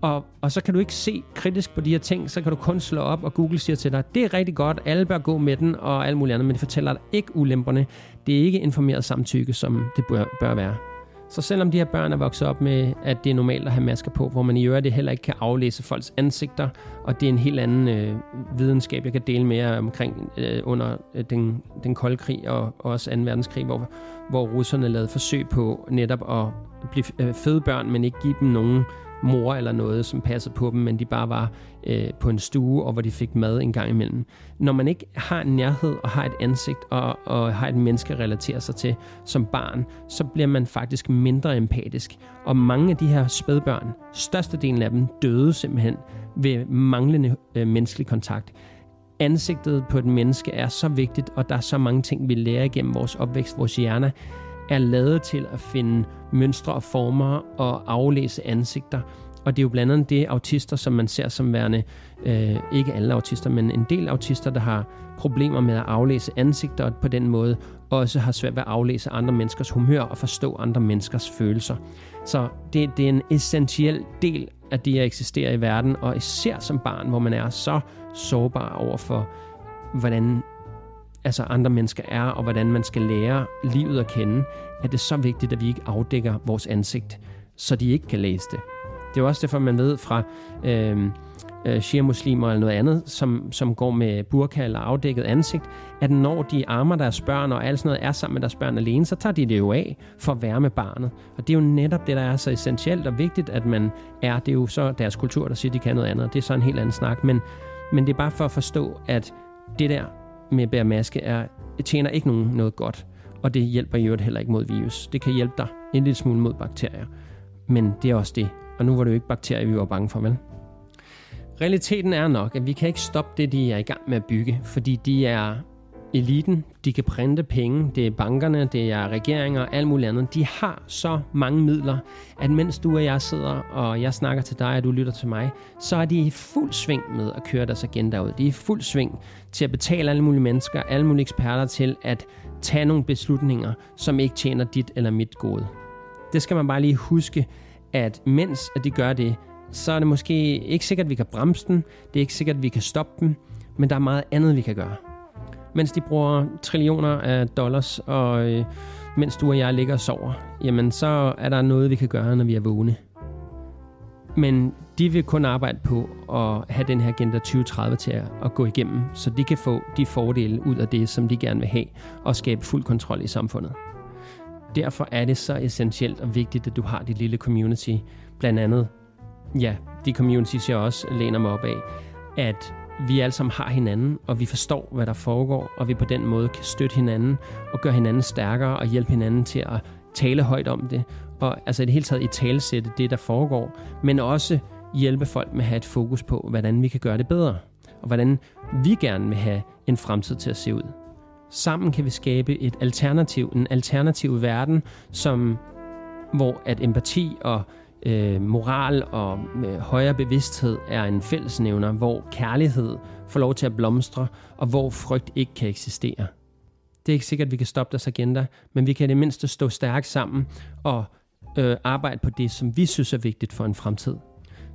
Og, og så kan du ikke se kritisk på de her ting, så kan du kun slå op, og Google siger til dig, det er rigtig godt, alle bør gå med den, og alt muligt andet, men det fortæller dig ikke ulemperne. Det er ikke informeret samtykke, som det bør, bør være. Så selvom de her børn er vokset op med, at det er normalt at have masker på, hvor man i øvrigt heller ikke kan aflæse folks ansigter, og det er en helt anden øh, videnskab, jeg kan dele mere omkring øh, under øh, den, den kolde krig og, og også 2. verdenskrig, hvor, hvor russerne lavede forsøg på netop at blive øh, føde børn, men ikke give dem nogen mor eller noget, som passede på dem, men de bare var øh, på en stue, og hvor de fik mad en gang imellem. Når man ikke har en nærhed og har et ansigt og, og har et menneske at relatere sig til som barn, så bliver man faktisk mindre empatisk. Og mange af de her spædbørn, størstedelen af dem, døde simpelthen ved manglende øh, menneskelig kontakt ansigtet på et menneske er så vigtigt, og der er så mange ting, vi lærer igennem vores opvækst, vores hjerner, er lavet til at finde mønstre og former og aflæse ansigter. Og det er jo blandt andet det autister, som man ser som værende, øh, ikke alle autister, men en del autister, der har problemer med at aflæse ansigter, og på den måde også har svært ved at aflæse andre menneskers humør og forstå andre menneskers følelser. Så det, det er en essentiel del af det at eksistere i verden, og især som barn, hvor man er så sårbar over for, hvordan altså andre mennesker er, og hvordan man skal lære livet at kende, er det så vigtigt, at vi ikke afdækker vores ansigt, så de ikke kan læse det. Det er også derfor, man ved fra øh, øh, shia-muslimer eller noget andet, som, som går med burka eller afdækket ansigt, at når de armer deres børn og alt sådan noget er sammen med deres børn alene, så tager de det jo af for at være med barnet. Og det er jo netop det, der er så essentielt og vigtigt, at man er. Det er jo så deres kultur, der siger, at de kan noget andet. Det er så en helt anden snak. Men, men det er bare for at forstå, at det der med at bære maske er, tjener ikke nogen noget godt, og det hjælper i øvrigt heller ikke mod virus. Det kan hjælpe dig en lille smule mod bakterier, men det er også det. Og nu var det jo ikke bakterier, vi var bange for, vel? Realiteten er nok, at vi kan ikke stoppe det, de er i gang med at bygge, fordi de er eliten, de kan printe penge, det er bankerne, det er regeringer og alt muligt andet. De har så mange midler, at mens du og jeg sidder, og jeg snakker til dig, og du lytter til mig, så er de i fuld sving med at køre deres agenda ud. De er i fuld sving til at betale alle mulige mennesker, alle mulige eksperter til at tage nogle beslutninger, som ikke tjener dit eller mit gode. Det skal man bare lige huske, at mens at de gør det, så er det måske ikke sikkert, at vi kan bremse den. Det er ikke sikkert, at vi kan stoppe dem. Men der er meget andet, vi kan gøre mens de bruger trillioner af dollars, og øh, mens du og jeg ligger og sover, jamen så er der noget, vi kan gøre, når vi er vågne. Men de vil kun arbejde på at have den her Agenda 2030 til at, at gå igennem, så de kan få de fordele ud af det, som de gerne vil have, og skabe fuld kontrol i samfundet. Derfor er det så essentielt og vigtigt, at du har dit lille community. Blandt andet, ja, de communities, jeg også læner mig op af, at vi alle sammen har hinanden, og vi forstår, hvad der foregår, og vi på den måde kan støtte hinanden og gøre hinanden stærkere og hjælpe hinanden til at tale højt om det. Og altså i det hele taget i talsætte det, der foregår, men også hjælpe folk med at have et fokus på, hvordan vi kan gøre det bedre, og hvordan vi gerne vil have en fremtid til at se ud. Sammen kan vi skabe et alternativ, en alternativ verden, som, hvor at empati og øh, moral og øh, højere bevidsthed er en fællesnævner, hvor kærlighed får lov til at blomstre, og hvor frygt ikke kan eksistere. Det er ikke sikkert, at vi kan stoppe deres agenda, men vi kan i det mindste stå stærkt sammen og øh, arbejde på det, som vi synes er vigtigt for en fremtid.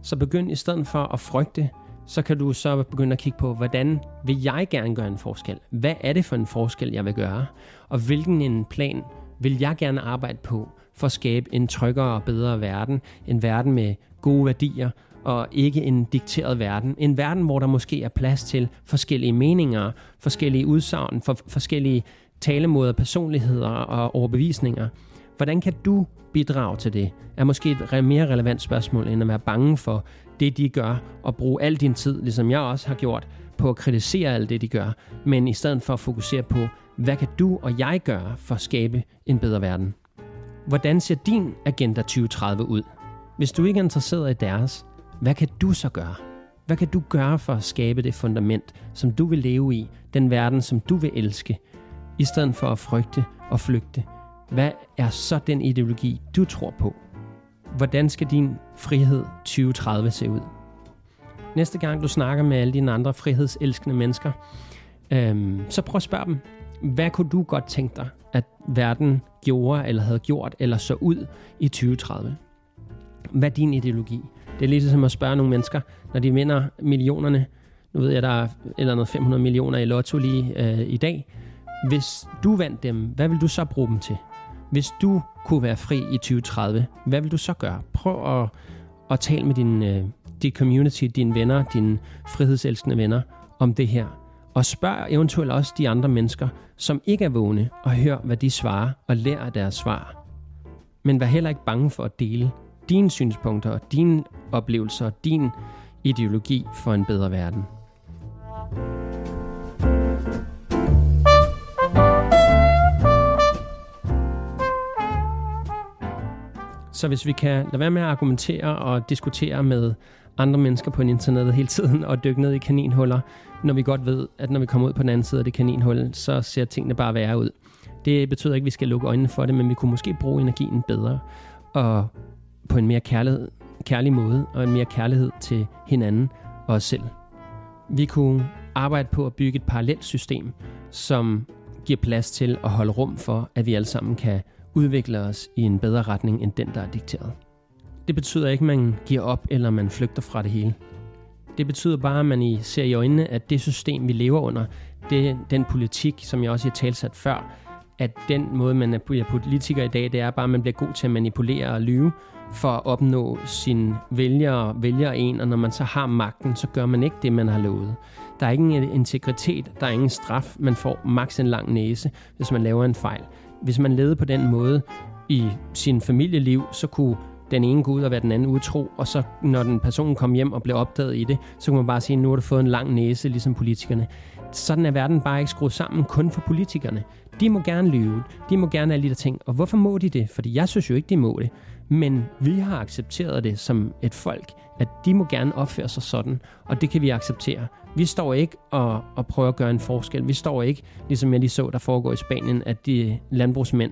Så begynd i stedet for at frygte, så kan du så begynde at kigge på, hvordan vil jeg gerne gøre en forskel? Hvad er det for en forskel, jeg vil gøre? Og hvilken en plan vil jeg gerne arbejde på for at skabe en tryggere og bedre verden? En verden med gode værdier, og ikke en dikteret verden. En verden, hvor der måske er plads til forskellige meninger, forskellige udsagn, for forskellige talemåder, personligheder og overbevisninger. Hvordan kan du bidrage til det? Er måske et mere relevant spørgsmål, end at være bange for det, de gør, og bruge al din tid, ligesom jeg også har gjort, på at kritisere alt det, de gør, men i stedet for at fokusere på, hvad kan du og jeg gøre for at skabe en bedre verden? Hvordan ser din Agenda 2030 ud? Hvis du ikke er interesseret i deres, hvad kan du så gøre? Hvad kan du gøre for at skabe det fundament, som du vil leve i, den verden, som du vil elske, i stedet for at frygte og flygte? Hvad er så den ideologi, du tror på? Hvordan skal din frihed 2030 se ud? Næste gang du snakker med alle dine andre frihedselskende mennesker, øhm, så prøv at spørge dem, hvad kunne du godt tænke dig, at verden gjorde, eller havde gjort, eller så ud i 2030? Hvad er din ideologi? Det er lidt som at spørge nogle mennesker, når de vinder millionerne. Nu ved jeg, der er eller noget 500 millioner i lotto lige øh, i dag. Hvis du vandt dem, hvad vil du så bruge dem til? Hvis du kunne være fri i 2030, hvad vil du så gøre? Prøv at, at tale med din, øh, din community, dine venner, dine frihedselskende venner om det her. Og spørg eventuelt også de andre mennesker, som ikke er vågne, og hør, hvad de svarer, og lær af deres svar. Men vær heller ikke bange for at dele dine synspunkter, dine oplevelser og din ideologi for en bedre verden. Så hvis vi kan lade være med at argumentere og diskutere med andre mennesker på internettet hele tiden og dykke ned i kaninhuller, når vi godt ved, at når vi kommer ud på den anden side af det kaninhul, så ser tingene bare værre ud. Det betyder ikke, at vi skal lukke øjnene for det, men vi kunne måske bruge energien bedre og på en mere kærlighed, kærlig måde og en mere kærlighed til hinanden og os selv. Vi kunne arbejde på at bygge et parallelt system, som giver plads til at holde rum for, at vi alle sammen kan udvikle os i en bedre retning end den, der er dikteret. Det betyder ikke, at man giver op eller man flygter fra det hele. Det betyder bare, at man i ser i øjnene, at det system, vi lever under, det, den politik, som jeg også har talsat før, at den måde, man er politiker i dag, det er bare, at man bliver god til at manipulere og lyve, for at opnå sin vælgere, vælger en, og når man så har magten, så gør man ikke det, man har lovet. Der er ingen integritet, der er ingen straf, man får maks en lang næse, hvis man laver en fejl. Hvis man levede på den måde i sin familieliv, så kunne den ene gud og være den anden utro, og så når den person kom hjem og blev opdaget i det, så kunne man bare sige, nu har du fået en lang næse, ligesom politikerne. Sådan er verden bare ikke skruet sammen kun for politikerne. De må gerne lyve, de må gerne alle de der ting. Og hvorfor må de det? Fordi jeg synes jo ikke, de må det. Men vi har accepteret det som et folk, at de må gerne opføre sig sådan, og det kan vi acceptere. Vi står ikke og, og prøver at gøre en forskel. Vi står ikke, ligesom jeg lige så, der foregår i Spanien, at de landbrugsmænd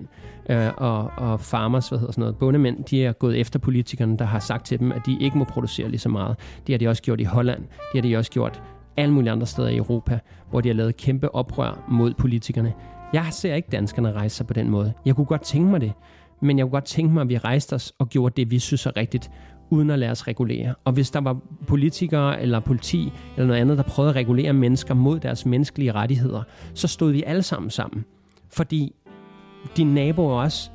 øh, og, og farmers, hvad hedder sådan noget, bondemænd, de er gået efter politikerne, der har sagt til dem, at de ikke må producere lige så meget. Det har de også gjort i Holland. Det har de også gjort alle mulige andre steder i Europa, hvor de har lavet kæmpe oprør mod politikerne. Jeg ser ikke danskerne rejse sig på den måde. Jeg kunne godt tænke mig det, men jeg kunne godt tænke mig, at vi rejste os og gjorde det, vi synes er rigtigt, uden at lade os regulere. Og hvis der var politikere eller politi eller noget andet, der prøvede at regulere mennesker mod deres menneskelige rettigheder, så stod vi alle sammen sammen. Fordi din nabo er også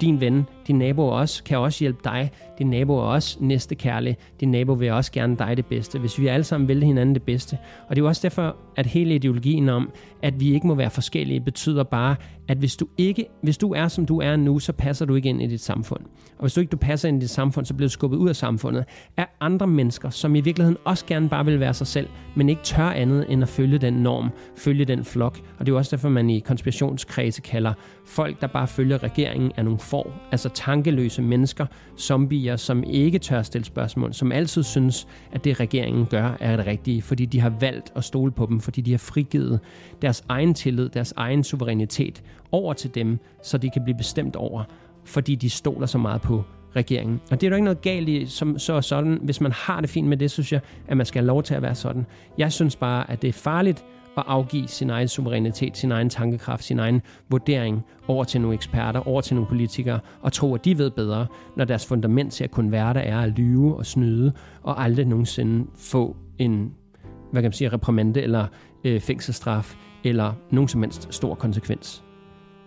din ven, din nabo også, kan også hjælpe dig. Din nabo er også næste kærlig. Din nabo vil også gerne dig det bedste. Hvis vi alle sammen vil hinanden det bedste. Og det er jo også derfor, at hele ideologien om, at vi ikke må være forskellige, betyder bare, at hvis du ikke, hvis du er som du er nu, så passer du ikke ind i dit samfund. Og hvis du ikke du passer ind i dit samfund, så bliver du skubbet ud af samfundet af andre mennesker, som i virkeligheden også gerne bare vil være sig selv, men ikke tør andet end at følge den norm, følge den flok. Og det er jo også derfor, man i konspirationskredse kalder folk, der bare følger regeringen, er nogle får, altså tankeløse mennesker, zombier, som ikke tør stille spørgsmål, som altid synes, at det regeringen gør er det rigtige, fordi de har valgt at stole på dem, fordi de har frigivet deres egen tillid, deres egen suverænitet over til dem, så de kan blive bestemt over, fordi de stoler så meget på regeringen. Og det er jo ikke noget galt i, som, så sådan, hvis man har det fint med det, synes jeg, at man skal have lov til at være sådan. Jeg synes bare, at det er farligt at afgive sin egen suverænitet, sin egen tankekraft, sin egen vurdering over til nogle eksperter, over til nogle politikere, og tro, at de ved bedre, når deres fundament til at kunne være der er at lyve og snyde, og aldrig nogensinde få en hvad kan man sige, reprimande eller øh, fængselsstraf, eller nogen som helst stor konsekvens.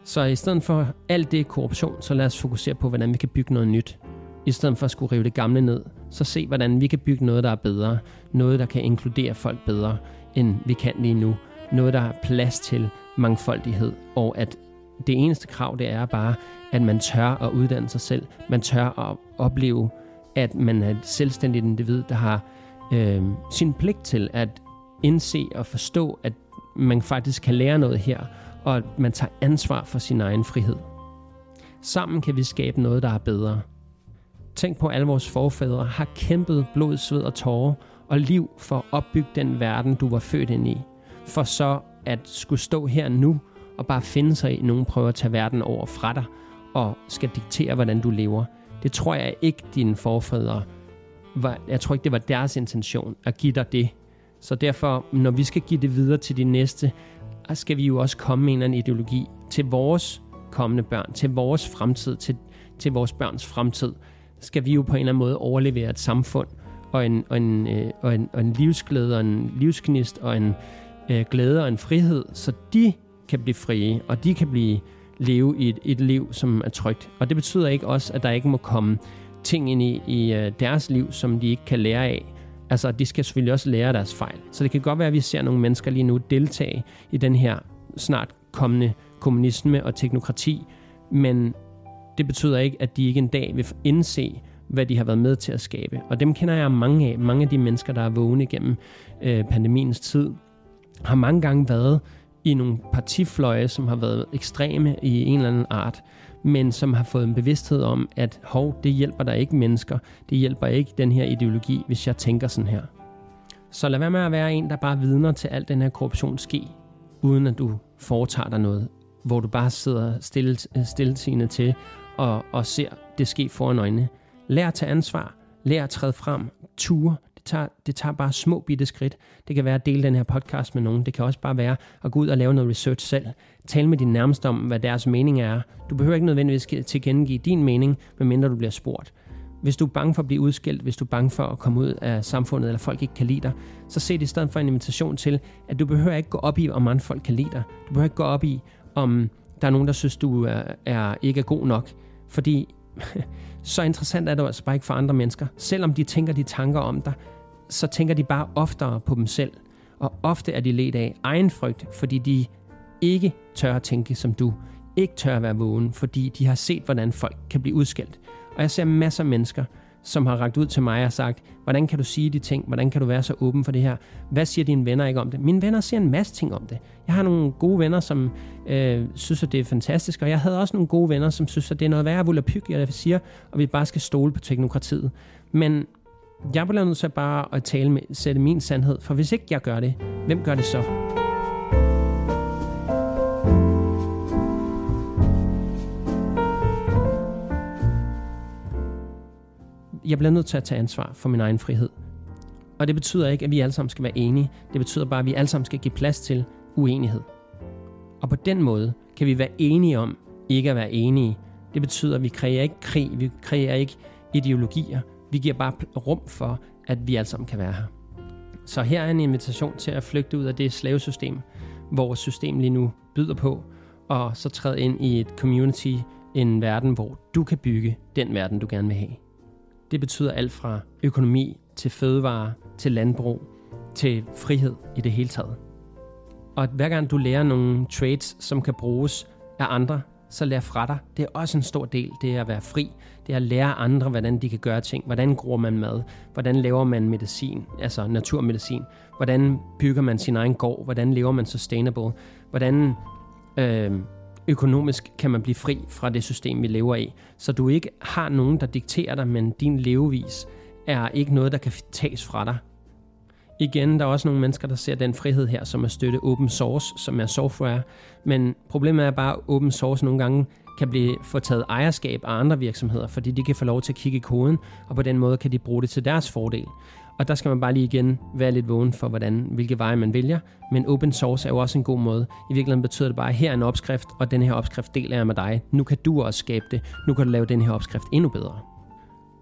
Så i stedet for alt det korruption, så lad os fokusere på, hvordan vi kan bygge noget nyt. I stedet for at skulle rive det gamle ned, så se, hvordan vi kan bygge noget, der er bedre. Noget, der kan inkludere folk bedre, end vi kan lige nu. Noget, der er plads til mangfoldighed, og at det eneste krav, det er bare, at man tør at uddanne sig selv. Man tør at opleve, at man er et selvstændigt individ, der har øh, sin pligt til at indse og forstå, at man faktisk kan lære noget her, og at man tager ansvar for sin egen frihed. Sammen kan vi skabe noget, der er bedre. Tænk på, at alle vores forfædre har kæmpet blod, sved og tårer og liv for at opbygge den verden, du var født ind i. For så at skulle stå her nu og bare finde sig i, nogen prøver at tage verden over fra dig og skal diktere, hvordan du lever. Det tror jeg ikke, dine forfædre var, jeg tror ikke, det var deres intention at give dig det. Så derfor, når vi skal give det videre til de næste, skal vi jo også komme med en eller anden ideologi til vores kommende børn, til vores fremtid, til, til vores børns fremtid, skal vi jo på en eller anden måde overlevere et samfund og en, og en, øh, og en, og en livsglæde og en livsknist og en øh, glæde og en frihed, så de kan blive frie, og de kan blive leve i et, et liv, som er trygt. Og det betyder ikke også, at der ikke må komme ting ind i, i øh, deres liv, som de ikke kan lære af. Altså, de skal selvfølgelig også lære deres fejl. Så det kan godt være, at vi ser nogle mennesker lige nu deltage i den her snart kommende kommunisme og teknokrati, men det betyder ikke, at de ikke en dag vil indse, hvad de har været med til at skabe. Og dem kender jeg mange af. Mange af de mennesker, der er vågne gennem øh, pandemiens tid, har mange gange været i nogle partifløje, som har været ekstreme i en eller anden art men som har fået en bevidsthed om, at hov, det hjælper der ikke mennesker, det hjælper ikke den her ideologi, hvis jeg tænker sådan her. Så lad være med at være en, der bare vidner til al den her korruption ske, uden at du foretager dig noget, hvor du bare sidder stille, stille til og, og ser det ske foran øjnene. Lær at tage ansvar, lær at træde frem, ture, det tager, det tager bare små bitte skridt. Det kan være at dele den her podcast med nogen. Det kan også bare være at gå ud og lave noget research selv. Tal med din nærmeste om, hvad deres mening er. Du behøver ikke nødvendigvis tilkendegive din mening, medmindre du bliver spurgt. Hvis du er bange for at blive udskilt, hvis du er bange for at komme ud af samfundet, eller folk ikke kan lide dig, så se det i stedet for en invitation til, at du behøver ikke gå op i, om andre folk kan lide dig. Du behøver ikke gå op i, om der er nogen, der synes, du er, er ikke er god nok. Fordi så interessant er det altså bare ikke for andre mennesker. Selvom de tænker de tanker om dig, så tænker de bare oftere på dem selv. Og ofte er de let af egen frygt, fordi de ikke tør at tænke som du. Ikke tør at være vågen, fordi de har set, hvordan folk kan blive udskældt. Og jeg ser masser af mennesker, som har ragt ud til mig og sagt, hvordan kan du sige de ting? Hvordan kan du være så åben for det her? Hvad siger dine venner ikke om det? Mine venner siger en masse ting om det. Jeg har nogle gode venner, som øh, synes, at det er fantastisk, og jeg havde også nogle gode venner, som synes, at det er noget værre volapyk, jeg siger, og vi bare skal stole på teknokratiet. Men jeg bliver nødt til bare at tale med, sætte min sandhed, for hvis ikke jeg gør det, hvem gør det så? Jeg bliver nødt til at tage ansvar for min egen frihed. Og det betyder ikke, at vi alle sammen skal være enige. Det betyder bare, at vi alle sammen skal give plads til uenighed. Og på den måde kan vi være enige om ikke at være enige. Det betyder, at vi kræver ikke krig, vi kræver ikke ideologier, vi giver bare rum for, at vi alle sammen kan være her. Så her er en invitation til at flygte ud af det slavesystem, vores system lige nu byder på, og så træde ind i et community, en verden, hvor du kan bygge den verden, du gerne vil have. Det betyder alt fra økonomi til fødevare, til landbrug, til frihed i det hele taget. Og hver gang du lærer nogle trades, som kan bruges af andre, så lær fra dig. Det er også en stor del, det er at være fri. Det er at lære andre, hvordan de kan gøre ting. Hvordan gror man mad? Hvordan laver man medicin, altså naturmedicin? Hvordan bygger man sin egen gård? Hvordan lever man sustainable? Hvordan øh, økonomisk kan man blive fri fra det system, vi lever i? Så du ikke har nogen, der dikterer dig, men din levevis er ikke noget, der kan tages fra dig. Igen, der er også nogle mennesker, der ser den frihed her, som at støtte open source, som er software. Men problemet er bare, at open source nogle gange kan blive få taget ejerskab af andre virksomheder, fordi de kan få lov til at kigge i koden, og på den måde kan de bruge det til deres fordel. Og der skal man bare lige igen være lidt vågen for, hvordan, hvilke veje man vælger. Men open source er jo også en god måde. I virkeligheden betyder det bare, at her er en opskrift, og den her opskrift deler jeg med dig. Nu kan du også skabe det. Nu kan du lave den her opskrift endnu bedre.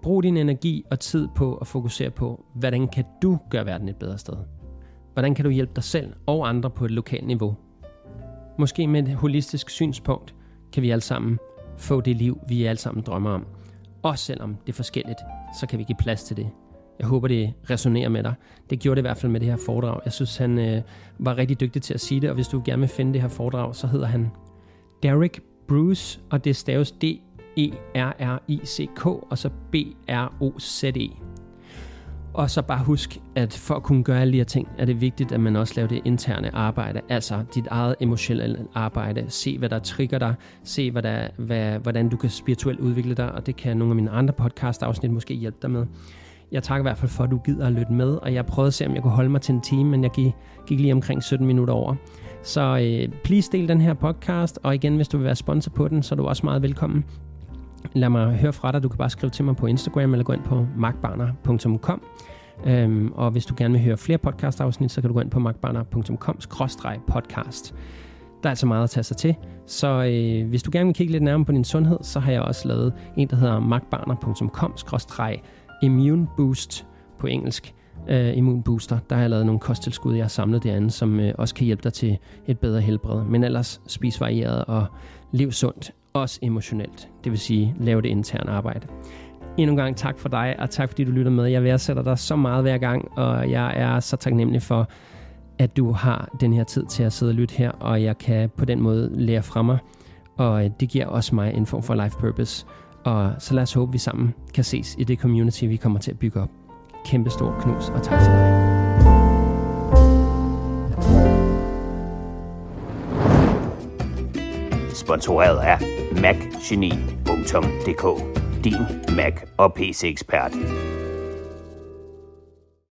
Brug din energi og tid på at fokusere på, hvordan kan du gøre verden et bedre sted? Hvordan kan du hjælpe dig selv og andre på et lokalt niveau? Måske med et holistisk synspunkt kan vi alle sammen få det liv, vi alle sammen drømmer om. Også selvom det er forskelligt, så kan vi give plads til det. Jeg håber, det resonerer med dig. Det gjorde det i hvert fald med det her foredrag. Jeg synes, han øh, var rigtig dygtig til at sige det, og hvis du gerne vil finde det her foredrag, så hedder han Derek Bruce, og det staves D E-R-R-I-C-K, og så B-R-O-Z-E. Og så bare husk, at for at kunne gøre alle de her ting, er det vigtigt, at man også laver det interne arbejde, altså dit eget emotionelle arbejde. Se, hvad der trigger dig. Se, hvad der, hvad, hvordan du kan spirituelt udvikle dig, og det kan nogle af mine andre podcast-afsnit måske hjælpe dig med. Jeg takker i hvert fald for, at du gider at lytte med, og jeg prøvede at se, om jeg kunne holde mig til en time, men jeg gik, gik lige omkring 17 minutter over. Så øh, please del den her podcast, og igen, hvis du vil være sponsor på den, så er du også meget velkommen. Lad mig høre fra dig. Du kan bare skrive til mig på Instagram, eller gå ind på markbarner.com. Øhm, og hvis du gerne vil høre flere podcast-afsnit, så kan du gå ind på markbarner.com-podcast. Der er altså meget at tage sig til. Så øh, hvis du gerne vil kigge lidt nærmere på din sundhed, så har jeg også lavet en, der hedder Immune boost på engelsk. Øh, uh, immunbooster. Der har jeg lavet nogle kosttilskud, jeg har samlet derinde, som uh, også kan hjælpe dig til et bedre helbred. Men ellers spis varieret og lev sundt også emotionelt. Det vil sige, lave det interne arbejde. Endnu en gang tak for dig, og tak fordi du lytter med. Jeg værdsætter dig så meget hver gang, og jeg er så taknemmelig for, at du har den her tid til at sidde og lytte her, og jeg kan på den måde lære fra mig, og øh, det giver også mig en form for life purpose. Og så lad os håbe, at vi sammen kan ses i det community, vi kommer til at bygge op. Kæmpe stor knus, og tak til dig. Sponsoreret af macgeni.dk Din Mac og PC-ekspert.